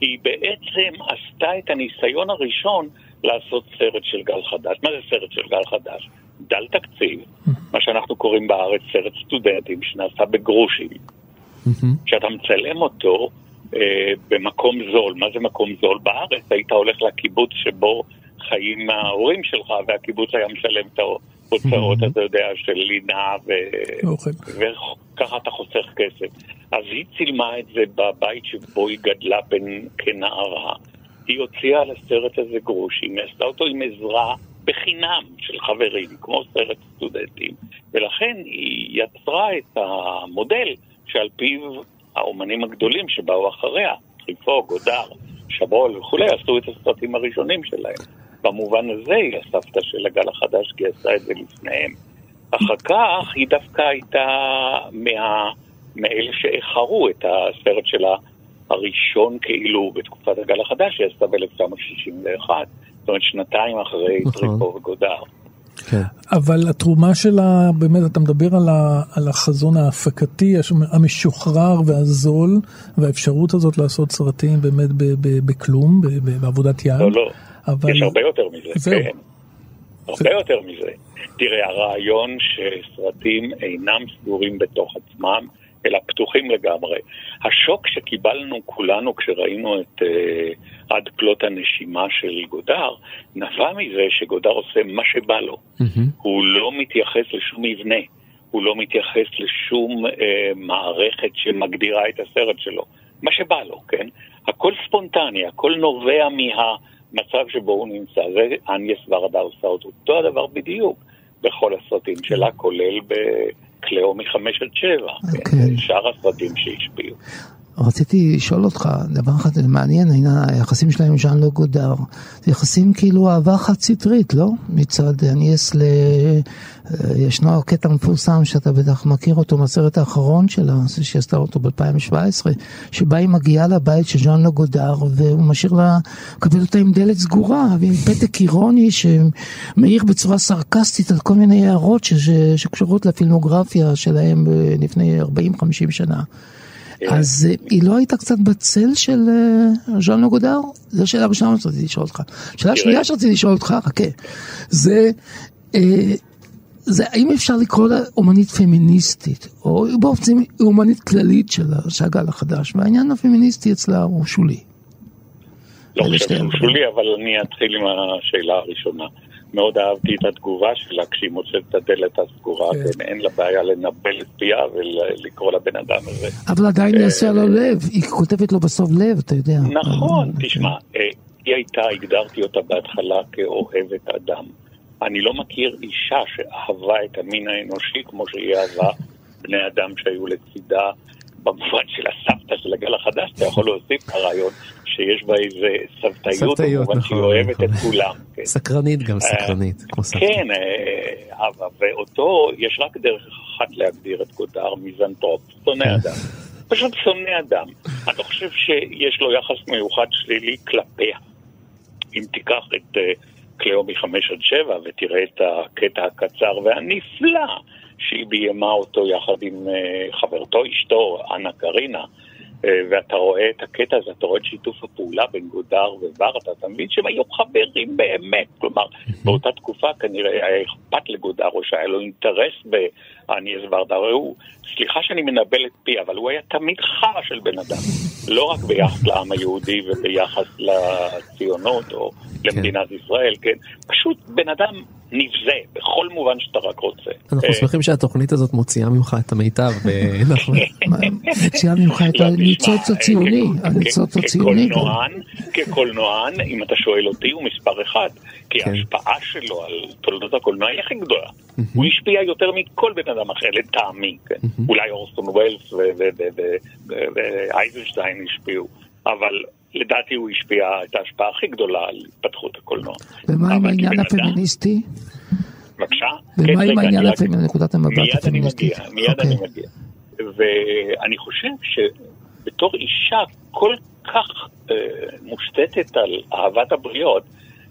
היא בעצם עשתה את הניסיון הראשון לעשות סרט של גל חדש. מה זה סרט של גל חדש? דל תקציב, מה שאנחנו קוראים בארץ סרט סטודנטים, שנעשה בגרושים. כשאתה מצלם אותו אה, במקום זול, מה זה מקום זול? בארץ היית הולך לקיבוץ שבו חיים ההורים שלך, והקיבוץ היה משלם את ההוצאות, אתה יודע, של לינה ו... אוכל. וככה אתה חוסך כסף. אז היא צילמה את זה בבית שבו היא גדלה בין, כנערה. היא הוציאה על הסרט הזה גרושים, היא עשתה אותו עם עזרה בחינם של חברים, כמו סרט סטודנטים, ולכן היא יצרה את המודל שעל פיו האומנים הגדולים שבאו אחריה, טריפו, גודר, שבול וכולי, עשו את הסרטים הראשונים שלהם. במובן הזה היא הסבתא של הגל החדש, כי היא עשתה את זה לפניהם. אחר כך היא דווקא הייתה מה... מאלה שאיחרו את הסרט שלה הראשון כאילו בתקופת הגל החדש, היא עשתה ב-1961. זאת אומרת, שנתיים אחרי נכון. טריפו וגודר. כן. אבל התרומה שלה, באמת, אתה מדבר על, ה, על החזון ההפקתי, המשוחרר והזול, והאפשרות הזאת לעשות סרטים באמת ב, ב, בכלום, ב, ב, בעבודת יד. לא, לא, אבל... יש הרבה יותר מזה, זהו. כן. הרבה יותר מזה. תראה, הרעיון שסרטים אינם סגורים בתוך עצמם, אלא פתוחים לגמרי. השוק שקיבלנו כולנו כשראינו את uh, עד כלות הנשימה של גודר, נבע מזה שגודר עושה מה שבא לו. הוא לא מתייחס לשום מבנה, הוא לא מתייחס לשום אה, מערכת שמגדירה את הסרט שלו. מה שבא לו, כן? הכל ספונטני, הכל נובע מהמצב שבו הוא נמצא. זה אניאס ורדה עושה אותו. אותו הדבר בדיוק בכל הסרטים שלה, כולל בקליאו מחמש עד שבע. כן. כן? שאר הסרטים שהשפיעו. רציתי לשאול אותך, דבר אחד מעניין, העניין היחסים שלהם עם ז'אן לא גודר. זה יחסים כאילו אהבה חד סטרית, לא? מצד אניאס ל... אה, ישנו קטע מפורסם שאתה בטח מכיר אותו מהסרט האחרון שלה, זה שהיא עשתה אותו ב-2017, שבה היא מגיעה לבית של ז'אן לא גודר, והוא משאיר לה, מקבל אותה עם דלת סגורה, ועם פתק אירוני שמעיר בצורה סרקסטית על כל מיני הערות. ש... שקשורות לפילמוגרפיה שלהם אה, לפני 40-50 שנה. אז אה, היא לא הייתה קצת בצל של אה, ז'אן לו גודר? זו השאלה הראשונה שרציתי לשאול אותך. שאלה שנייה שרציתי לשאול אותך, חכה, זה, אה, זה האם אפשר לקרוא לה אומנית פמיניסטית, או באופן אומנית כללית של השאגל החדש, והעניין הפמיניסטי אצלה הוא שולי. לא חושב שהוא הדברים. שולי, אבל אני אתחיל עם השאלה הראשונה. מאוד אהבתי את התגובה שלה כשהיא מוצאת את הדלת הסגורה, כן. כן, אין לה בעיה לנבל את פיה ולקרוא לבן אדם הזה. אבל עדיין אה, יעשה לו לב, היא כותבת לו בסוף לב, אתה יודע. נכון, תשמע, אה, היא הייתה, הגדרתי אותה בהתחלה כאוהבת אדם. אני לא מכיר אישה שאהבה את המין האנושי כמו שהיא אהבה בני אדם שהיו לצידה במובן של הסבתא של הגל החדש, אתה יכול להוסיף את הרעיון שיש בה איזה סבתאיות, סבתאיות, במובן שהיא נכון, אוהבת נכון. את כולם. כן. סקרנית גם אה, סקרנית, כמו סבתא. כן, אה, אבל- ואותו, יש רק דרך אחת להגדיר את גודר, מיזנטרופ, שונא אדם. פשוט שונא אדם. אני לא חושב שיש לו יחס מיוחד שלילי כלפיה. אם תיקח את אה, קליאו מחמש עד שבע ותראה את הקטע הקצר והנפלא שהיא ביימה אותו יחד עם חברתו אשתו, אנה קרינה, ואתה רואה את הקטע הזה, אתה רואה את שיתוף הפעולה בין גודר וורדה, אתה מבין שהם היו חברים באמת. כלומר, באותה תקופה כנראה היה אכפת לגודר, או שהיה לו אינטרס באניאס ורדה. הרי הוא, סליחה שאני מנבל את פי, אבל הוא היה תמיד חרא של בן אדם. לא רק ביחס לעם היהודי וביחס לציונות או למדינת ישראל, כן? פשוט בן אדם נבזה, בכל מובן שאתה רק רוצה. אנחנו אה, שמחים שהתוכנית הזאת מוציאה ממך את המיטב, ונחמן. מוציאה ממך את לא, הניצוץ תשמע, הציוני, הניצוץ הציוני. כקולנוען, כקולנוען, אם אתה שואל אותי, הוא מספר אחד. כי כן. ההשפעה שלו על תולדות הקולנוע היא הכי גדולה. הוא השפיע יותר מכל בן אדם אחר, לטעמי. כן. אולי אורסון ווילס ואייזנשטיין השפיעו, אבל לדעתי הוא השפיע את ההשפעה הכי גדולה על התפתחות הקולנוע. ומה עם העניין הפמיניסטי? בבקשה? ומה כן, עם העניין הפמיניסטי, נקודת המבט מיד אני הפמיניסטית? מגיע, מיד אני אוקיי. מגיע. ואני חושב שבתור אישה כל כך אה, מושתתת על אהבת הבריות,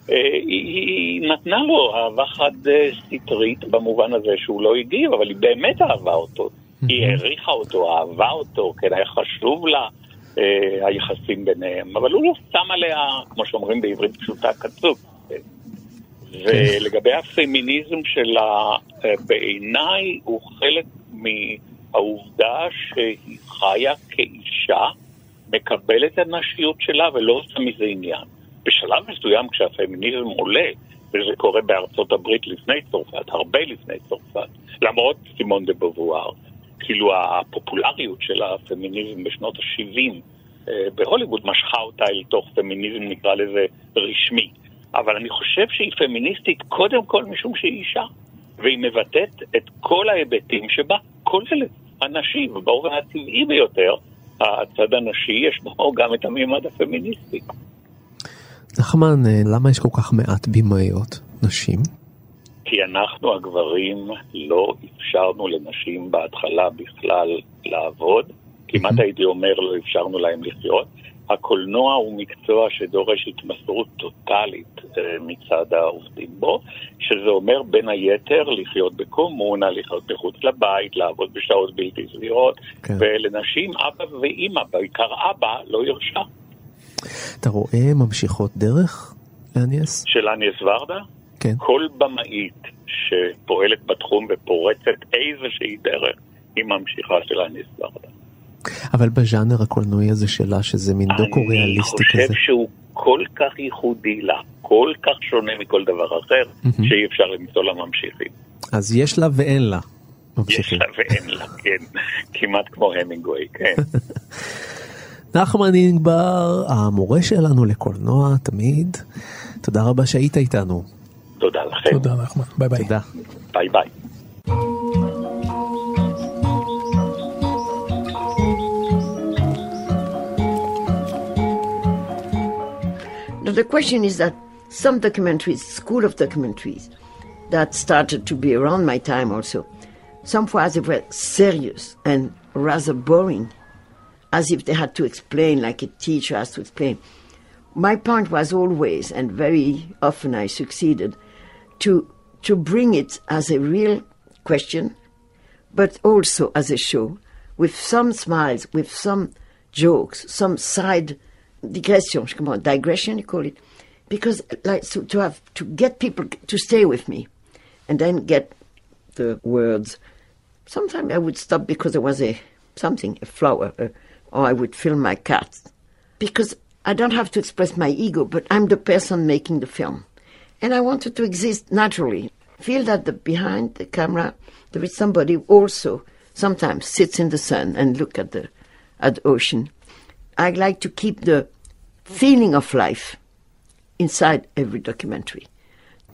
היא, היא נתנה לו אהבה חד אה, סטרית במובן הזה שהוא לא הגיב, אבל היא באמת אהבה אותו. היא העריכה אותו, אהבה אותו, כן, היה חשוב לה אה, היחסים ביניהם, אבל הוא לא שם עליה, כמו שאומרים בעברית פשוטה, קצוק. כן. ולגבי הפמיניזם שלה, אה, בעיניי הוא חלק מהעובדה שהיא חיה כאישה, מקבלת את הנשיות שלה ולא עושה מזה עניין. בשלב מסוים כשהפמיניזם עולה, וזה קורה בארצות הברית לפני צרפת, הרבה לפני צרפת, למרות סימון דה בבואר, כאילו הפופולריות של הפמיניזם בשנות ה-70 בהוליווד משכה אותה אל תוך פמיניזם, נקרא לזה, רשמי. אבל אני חושב שהיא פמיניסטית קודם כל משום שהיא אישה, והיא מבטאת את כל ההיבטים שבה, כולל הנשי, ובאופן הטבעי ביותר, הצד הנשי יש בו גם את הממד הפמיניסטי. נחמן, אה, למה יש כל כך מעט בימאיות נשים? כי אנחנו הגברים לא אפשרנו לנשים בהתחלה בכלל לעבוד, כמעט הייתי אומר לא אפשרנו להם לחיות. הקולנוע הוא מקצוע שדורש התמסרות טוטאלית אה, מצד העובדים בו, שזה אומר בין היתר לחיות בקומונה, לחיות מחוץ לבית, לעבוד בשעות בלתי סבירות, כן. ולנשים אבא ואימא, בעיקר אבא, לא ירשה. אתה רואה ממשיכות דרך לאניאס? של אניאס ורדה? כן. כל במאית שפועלת בתחום ופורצת איזושהי דרך, היא ממשיכה של אניאס ורדה. אבל בז'אנר הקולנועי הזה שלה, שזה מין דוקו אני ריאליסטי חושב כזה. שהוא כל כך ייחודי לה, כל כך שונה מכל דבר אחר, מהמם. שאי אפשר למצוא לה ממשיכים. אז יש לה ואין לה יש ממשיכים. לה ואין לה, כן. כמעט כמו המינגווי, כן. נחמן אינגבר, המורה שלנו לקולנוע תמיד. תודה רבה שהיית איתנו. תודה לכם. תודה נחמן, ביי ביי. תודה. ביי ביי. Now, the question is that some documentaries, school of documentaries, that started to be around my time also, some fois they were serious and rather boring, as if they had to explain, like a teacher has to explain. My point was always, and very often I succeeded, to, to bring it as a real question, but also as a show, with some smiles, with some jokes, some side digression, come on, digression, you call it, because like so to have to get people to stay with me, and then get the words. Sometimes I would stop because there was a something, a flower, uh, or I would film my cat, because I don't have to express my ego, but I'm the person making the film, and I wanted to exist naturally. Feel that the, behind the camera there is somebody also sometimes sits in the sun and look at the at the ocean. I like to keep the feeling of life inside every documentary.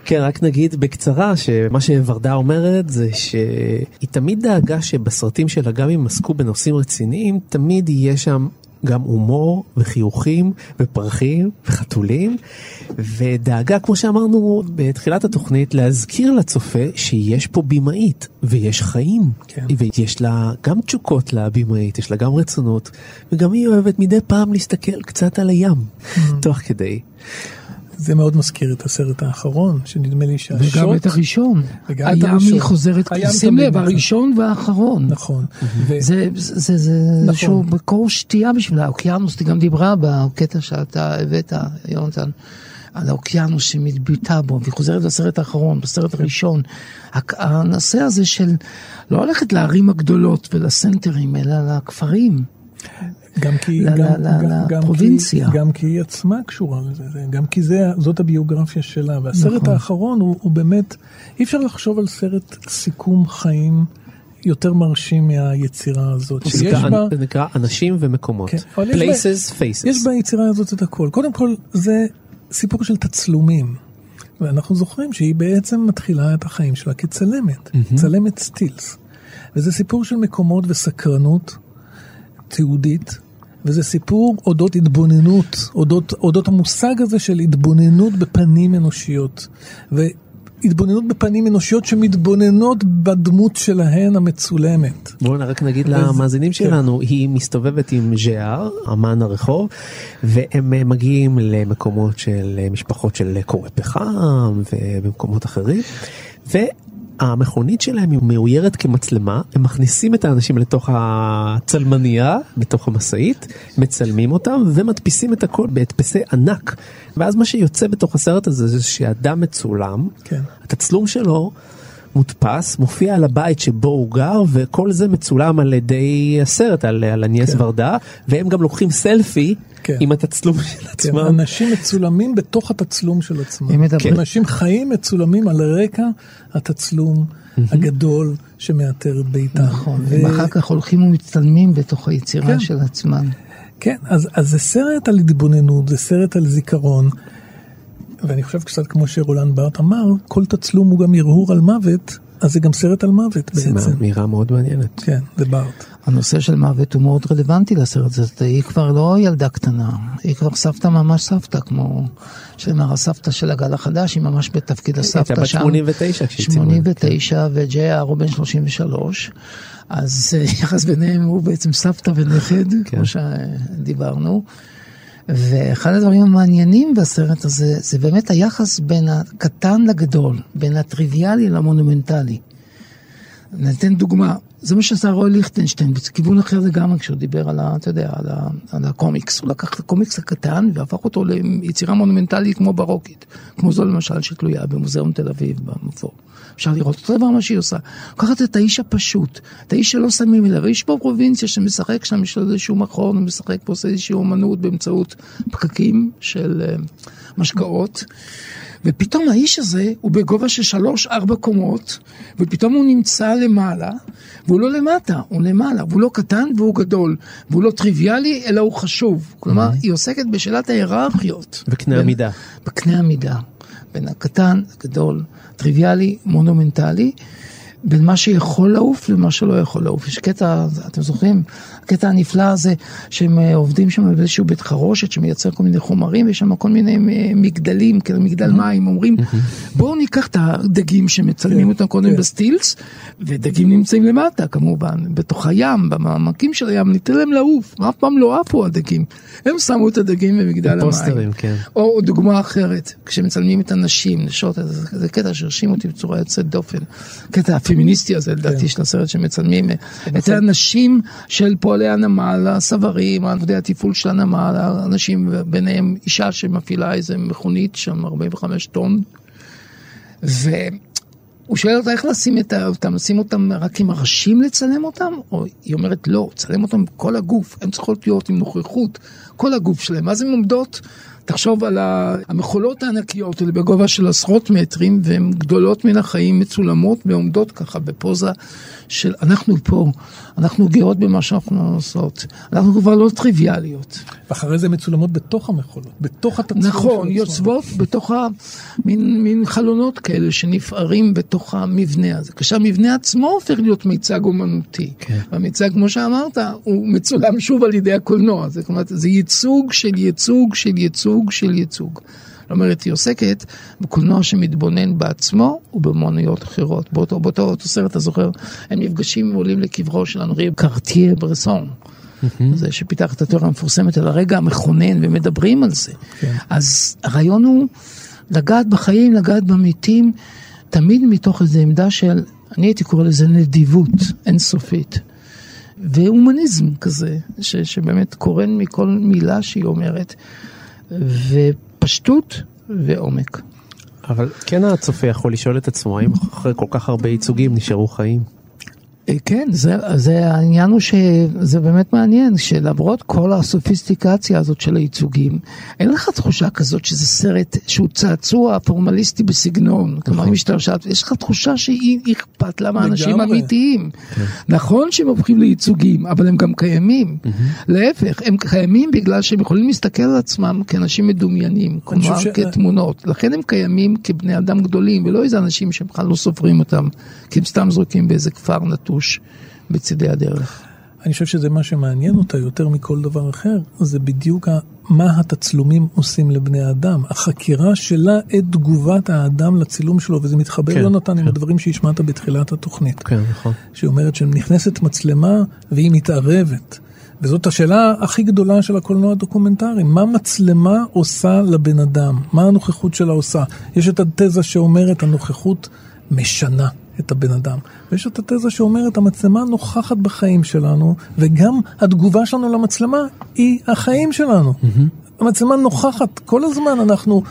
כן, רק נגיד בקצרה שמה שוורדה אומרת זה שהיא תמיד דאגה שבסרטים שלה, גם אם עסקו בנושאים רציניים, תמיד יהיה שם גם הומור וחיוכים ופרחים וחתולים, ודאגה, כמו שאמרנו בתחילת התוכנית, להזכיר לצופה שיש פה במאית ויש חיים, כן. ויש לה גם תשוקות לבימאית, יש לה גם רצונות, וגם היא אוהבת מדי פעם להסתכל קצת על הים, תוך כדי. זה מאוד מזכיר את הסרט האחרון, שנדמה לי שהשוט... וגם את הראשון. וגם את הים הראשון. היא חוזרת, הים שים לב, נכון. הראשון והאחרון. נכון. זה, זה, זה נכון. איזשהו מקור שתייה בשבילה, האוקיינוס, היא גם דיברה בקטע שאתה הבאת, יונתן, על האוקיינוס שמתביטה בו, והיא חוזרת לסרט האחרון, בסרט הראשון. הנושא הזה של לא ללכת לערים הגדולות ולסנטרים, אלא לכפרים. גם כי, ל- גם, ל- ל- גם, גם, לפרובינציה. כי, גם כי היא עצמה קשורה לזה, זה- גם כי זה, זאת הביוגרפיה שלה. והסרט נכון. האחרון הוא, הוא באמת, אי אפשר לחשוב על סרט סיכום חיים יותר מרשים מהיצירה הזאת. שיש בה, זה נקרא אנשים ומקומות. כן, אבל יש בה- places, faces. יש ביצירה הזאת את הכל. קודם כל, זה סיפור של תצלומים. ואנחנו זוכרים שהיא בעצם מתחילה את החיים שלה כצלמת, צלמת סטילס. וזה סיפור של מקומות וסקרנות תיעודית, וזה סיפור אודות התבוננות, אודות, אודות המושג הזה של התבוננות בפנים אנושיות. והתבוננות בפנים אנושיות שמתבוננות בדמות שלהן המצולמת. בואו רק נגיד וזה- למאזינים כן. שלנו, היא מסתובבת עם ז'אר, אמן הרחוב, והם מגיעים למקומות של משפחות של קורי פחם ובמקומות אחרים, והמכונית שלהם היא מאוירת כמצלמה, הם מכניסים את האנשים לתוך הצלמנייה, בתוך המשאית, מצלמים אותם ומדפיסים את הכל בהדפסי ענק. ואז מה שיוצא בתוך הסרט הזה זה שאדם מצולם, כן. התצלום שלו מודפס, מופיע על הבית שבו הוא גר, וכל זה מצולם על ידי הסרט, על, על הניאס כן. ורדה, והם גם לוקחים סלפי כן. עם התצלום של כן, עצמם. אנשים מצולמים בתוך התצלום של עצמם. מדברים- אנשים חיים מצולמים על רקע התצלום הגדול שמאתר את ביתם. נכון, ו- ואחר כך הולכים ומצטלמים בתוך היצירה כן. של עצמם. כן, אז, אז זה סרט על התבוננות, זה סרט על זיכרון, ואני חושב קצת כמו שרולנד בארט אמר, כל תצלום הוא גם הרהור על מוות, אז זה גם סרט על מוות זה בעצם. אמירה מאוד מעניינת. כן, זה בארט. הנושא של מוות הוא מאוד רלוונטי לסרט הזה, היא כבר לא ילדה קטנה, היא כבר סבתא ממש סבתא, כמו שנאמר הסבתא של הגל החדש, היא ממש בתפקיד הייתה הסבתא בת שם. 89 כשהיא צילמה. 89 וג'יי הוא בן 33, אז אה, יחס ביניהם הוא בעצם סבתא ונכד, כן. כמו שדיברנו. ואחד הדברים המעניינים בסרט הזה, זה באמת היחס בין הקטן לגדול, בין הטריוויאלי למונומנטלי. ניתן דוגמה, זה מה שעשה רוי ליכטנשטיין, בכיוון אחר לגמרי כשהוא דיבר על, ה, אתה יודע, על, ה, על הקומיקס. הוא לקח את הקומיקס הקטן והפך אותו ליצירה מונומנטלית כמו ברוקית, כמו זו למשל שתלויה במוזיאון תל אביב במבוא. אפשר לראות אותו דבר מה שהיא עושה. לקחת את האיש הפשוט, את האיש שלא שמים אליו, איש בפרובינציה שמשחק שם, יש לו איזשהו מכון, הוא משחק ועושה איזושהי אומנות באמצעות פקקים של uh, משקאות. ופתאום האיש הזה הוא בגובה של שלוש-ארבע קומות, ופתאום הוא נמצא למעלה, והוא לא למטה, הוא למעלה, והוא לא קטן והוא גדול, והוא לא טריוויאלי, אלא הוא חשוב. כלומר, היא עוסקת בשאלת ההיררכיות. וקנה בין- המידה. בקנה המידה. בין הקטן, הגדול, טריוויאלי, מונומנטלי, בין מה שיכול לעוף למה שלא יכול לעוף. יש קטע, אתם זוכרים? הקטע הנפלא הזה, שהם אה, עובדים שם באיזשהו בית חרושת שמייצר כל מיני חומרים, יש שם כל מיני אה, מגדלים, כאילו מגדל מים, אומרים, בואו ניקח את הדגים שמצלמים אותם קודם בסטילס, ודגים נמצאים למטה כמובן, בתוך הים, במעמקים של הים, ניתן להם לעוף, אף פעם לא עפו הדגים. הם שמו את הדגים במגדל המים. פוסטרים, כן. או דוגמה אחרת, כשמצלמים את הנשים, נשות, זה, קטע שהרשים אותי בצורה יוצאת דופן. קטע הפמיניסטי הזה, לדעתי, של הסרט שמצלמים את הנשים של פועלי הנמל, הסברים, עבדי התפעול של הנמל, האנשים, ביניהם אישה שמפעילה איזה מכונית שם, 45 טון. והוא שואל אותה איך לשים את ה- אותם, לשים אותם רק עם הראשים לצלם אותם? או היא אומרת לא, צלם אותם עם כל הגוף, הן צריכות להיות עם נוכחות, כל הגוף שלהם. אז הן עומדות, תחשוב על המכולות הענקיות האלה בגובה של עשרות מטרים, והן גדולות מן החיים, מצולמות ועומדות ככה בפוזה של אנחנו פה, אנחנו גאות במה שאנחנו עושות, אנחנו כבר לא טריוויאליות. ואחרי זה מצולמות בתוך המכולות, בתוך התצלום של נכון. יוצבות בתוך ה... מין, חלונות כאלה שנפערים בתוך המבנה הזה. כשהמבנה עצמו הופך להיות מיצג אומנותי. כן. והמיצג, כמו שאמרת, הוא מצולם שוב על ידי הקולנוע. זה, כלומר, זה ייצוג של ייצוג של ייצוג של ייצוג. זאת אומרת, היא עוסקת בקולנוע שמתבונן בעצמו ובאמנויות אחרות. באותו, באותו אותו סרט, אתה זוכר, הם נפגשים ועולים לקברו של אנרי קרטייה ברסון. זה שפיתח את התיאוריה המפורסמת על הרגע המכונן ומדברים על זה. כן. אז הרעיון הוא לגעת בחיים, לגעת במתים, תמיד מתוך איזו עמדה של, אני הייתי קורא לזה נדיבות אינסופית. והומניזם כזה, ש, שבאמת קורן מכל מילה שהיא אומרת, ופשטות ועומק. אבל כן הצופה יכול לשאול את עצמו האם אחרי כל כך הרבה ייצוגים נשארו חיים. אה, כן, זה, זה העניין הוא שזה באמת מעניין, שלמרות כל הסופיסטיקציה הזאת של הייצוגים, אין לך תחושה כזאת שזה סרט שהוא צעצוע פורמליסטי בסגנון. כלומר, אם עכשיו, יש לך תחושה שהיא אכפת לה מאנשים. אמיתיים. נכון שהם הופכים לייצוגים, אבל הם גם קיימים. להפך, הם קיימים בגלל שהם יכולים להסתכל על עצמם כאנשים מדומיינים, כלומר ש- כתמונות. לכן הם קיימים כבני אדם גדולים, ולא איזה אנשים שבכלל לא סופרים אותם, כי הם סתם זרוקים באיזה כפר נטוש בצידי הדרך. אני חושב שזה מה שמעניין אותה יותר מכל דבר אחר, זה בדיוק ה- מה התצלומים עושים לבני אדם. החקירה שלה את תגובת האדם לצילום שלו, וזה מתחבר, כן, יונתן, עם כן. הדברים שהשמעת בתחילת התוכנית. כן, נכון. שהיא אומרת שנכנסת מצלמה והיא מתערבת. וזאת השאלה הכי גדולה של הקולנוע הדוקומנטרי, מה מצלמה עושה לבן אדם? מה הנוכחות שלה עושה? יש את התזה שאומרת הנוכחות משנה את הבן אדם, ויש את התזה שאומרת המצלמה נוכחת בחיים שלנו, וגם התגובה שלנו למצלמה היא החיים שלנו. המצלמה נוכחת, כל הזמן אנחנו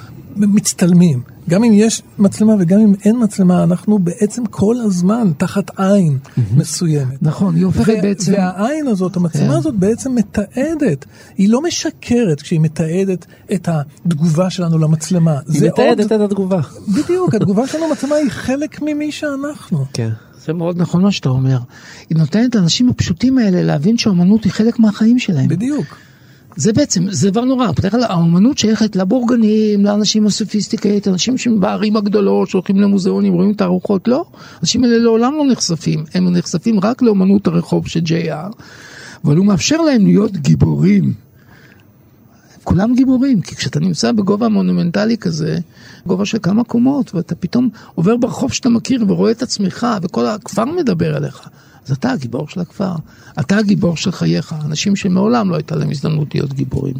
מצטלמים. גם אם יש מצלמה וגם אם אין מצלמה, אנחנו בעצם כל הזמן תחת עין מסוימת. נכון, היא הופכת בעצם... והעין הזאת, המצלמה כן. הזאת בעצם מתעדת. היא לא משקרת כשהיא מתעדת את התגובה שלנו למצלמה. היא מתעדת. את התגובה. בדיוק, התגובה שלנו למצלמה היא חלק ממי שאנחנו. כן. זה מאוד נכון מה שאתה אומר. היא נותנת לאנשים הפשוטים האלה להבין שהאומנות היא חלק מהחיים שלהם. בדיוק. זה בעצם, זה דבר נורא, בדרך כלל האומנות שייכת לבורגנים, לאנשים הסופיסטיקט, אנשים שהם בערים הגדולות, שהולכים למוזיאונים, רואים תערוכות, לא. האנשים האלה לעולם לא נחשפים, הם נחשפים רק לאומנות הרחוב של JR, אבל הוא מאפשר להם להיות גיבורים. כולם גיבורים, כי כשאתה נמצא בגובה מונומנטלי כזה, גובה של כמה קומות, ואתה פתאום עובר ברחוב שאתה מכיר ורואה את עצמך, וכל הכפר מדבר אליך, אז אתה הגיבור של הכפר, אתה הגיבור של חייך, אנשים שמעולם לא הייתה להם הזדמנות להיות גיבורים.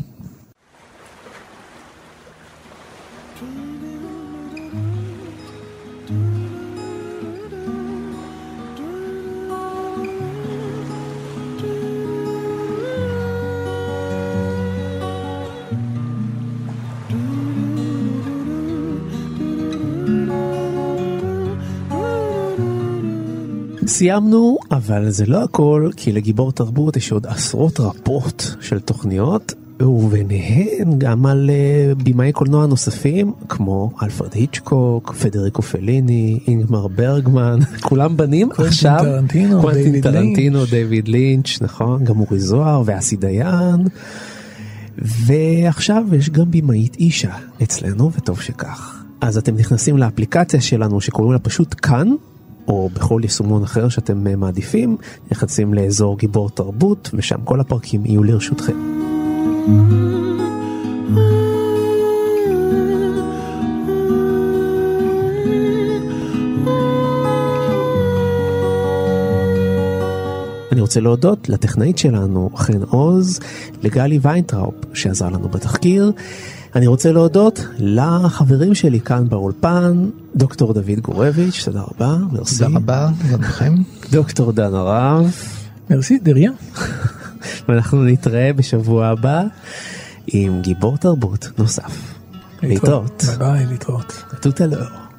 סיימנו, אבל זה לא הכל, כי לגיבור תרבות יש עוד עשרות רבות של תוכניות, וביניהן גם על uh, במאי קולנוע נוספים, כמו אלפרד היצ'קוק, פדריקו פליני, אינגמר ברגמן, כולם בנים עכשיו, קוונטין טרנטינו. דיוויד לינץ', נכון, גם אורי זוהר ואסי דיין. ועכשיו יש גם במאית אישה אצלנו, וטוב שכך. אז אתם נכנסים לאפליקציה שלנו שקוראים לה פשוט כאן, או בכל יישומון אחר שאתם אה, מעדיפים, נכנסים לאזור גיבורי תרבות, ושם כל הפרקים יהיו לרשותכם. אני רוצה להודות לטכנאית שלנו, חן עוז, לגלי ויינטראופ, שעזר לנו בתחקיר. אני רוצה להודות לחברים שלי כאן באולפן, דוקטור דוד גורביץ', תודה רבה, מרסי. תודה רבה, גם לכם. דוקטור דן הרב, מרסי, דריה. ואנחנו נתראה בשבוע הבא עם גיבור תרבות נוסף. להתראות. ביי ביי, להתראות. תות הלאור.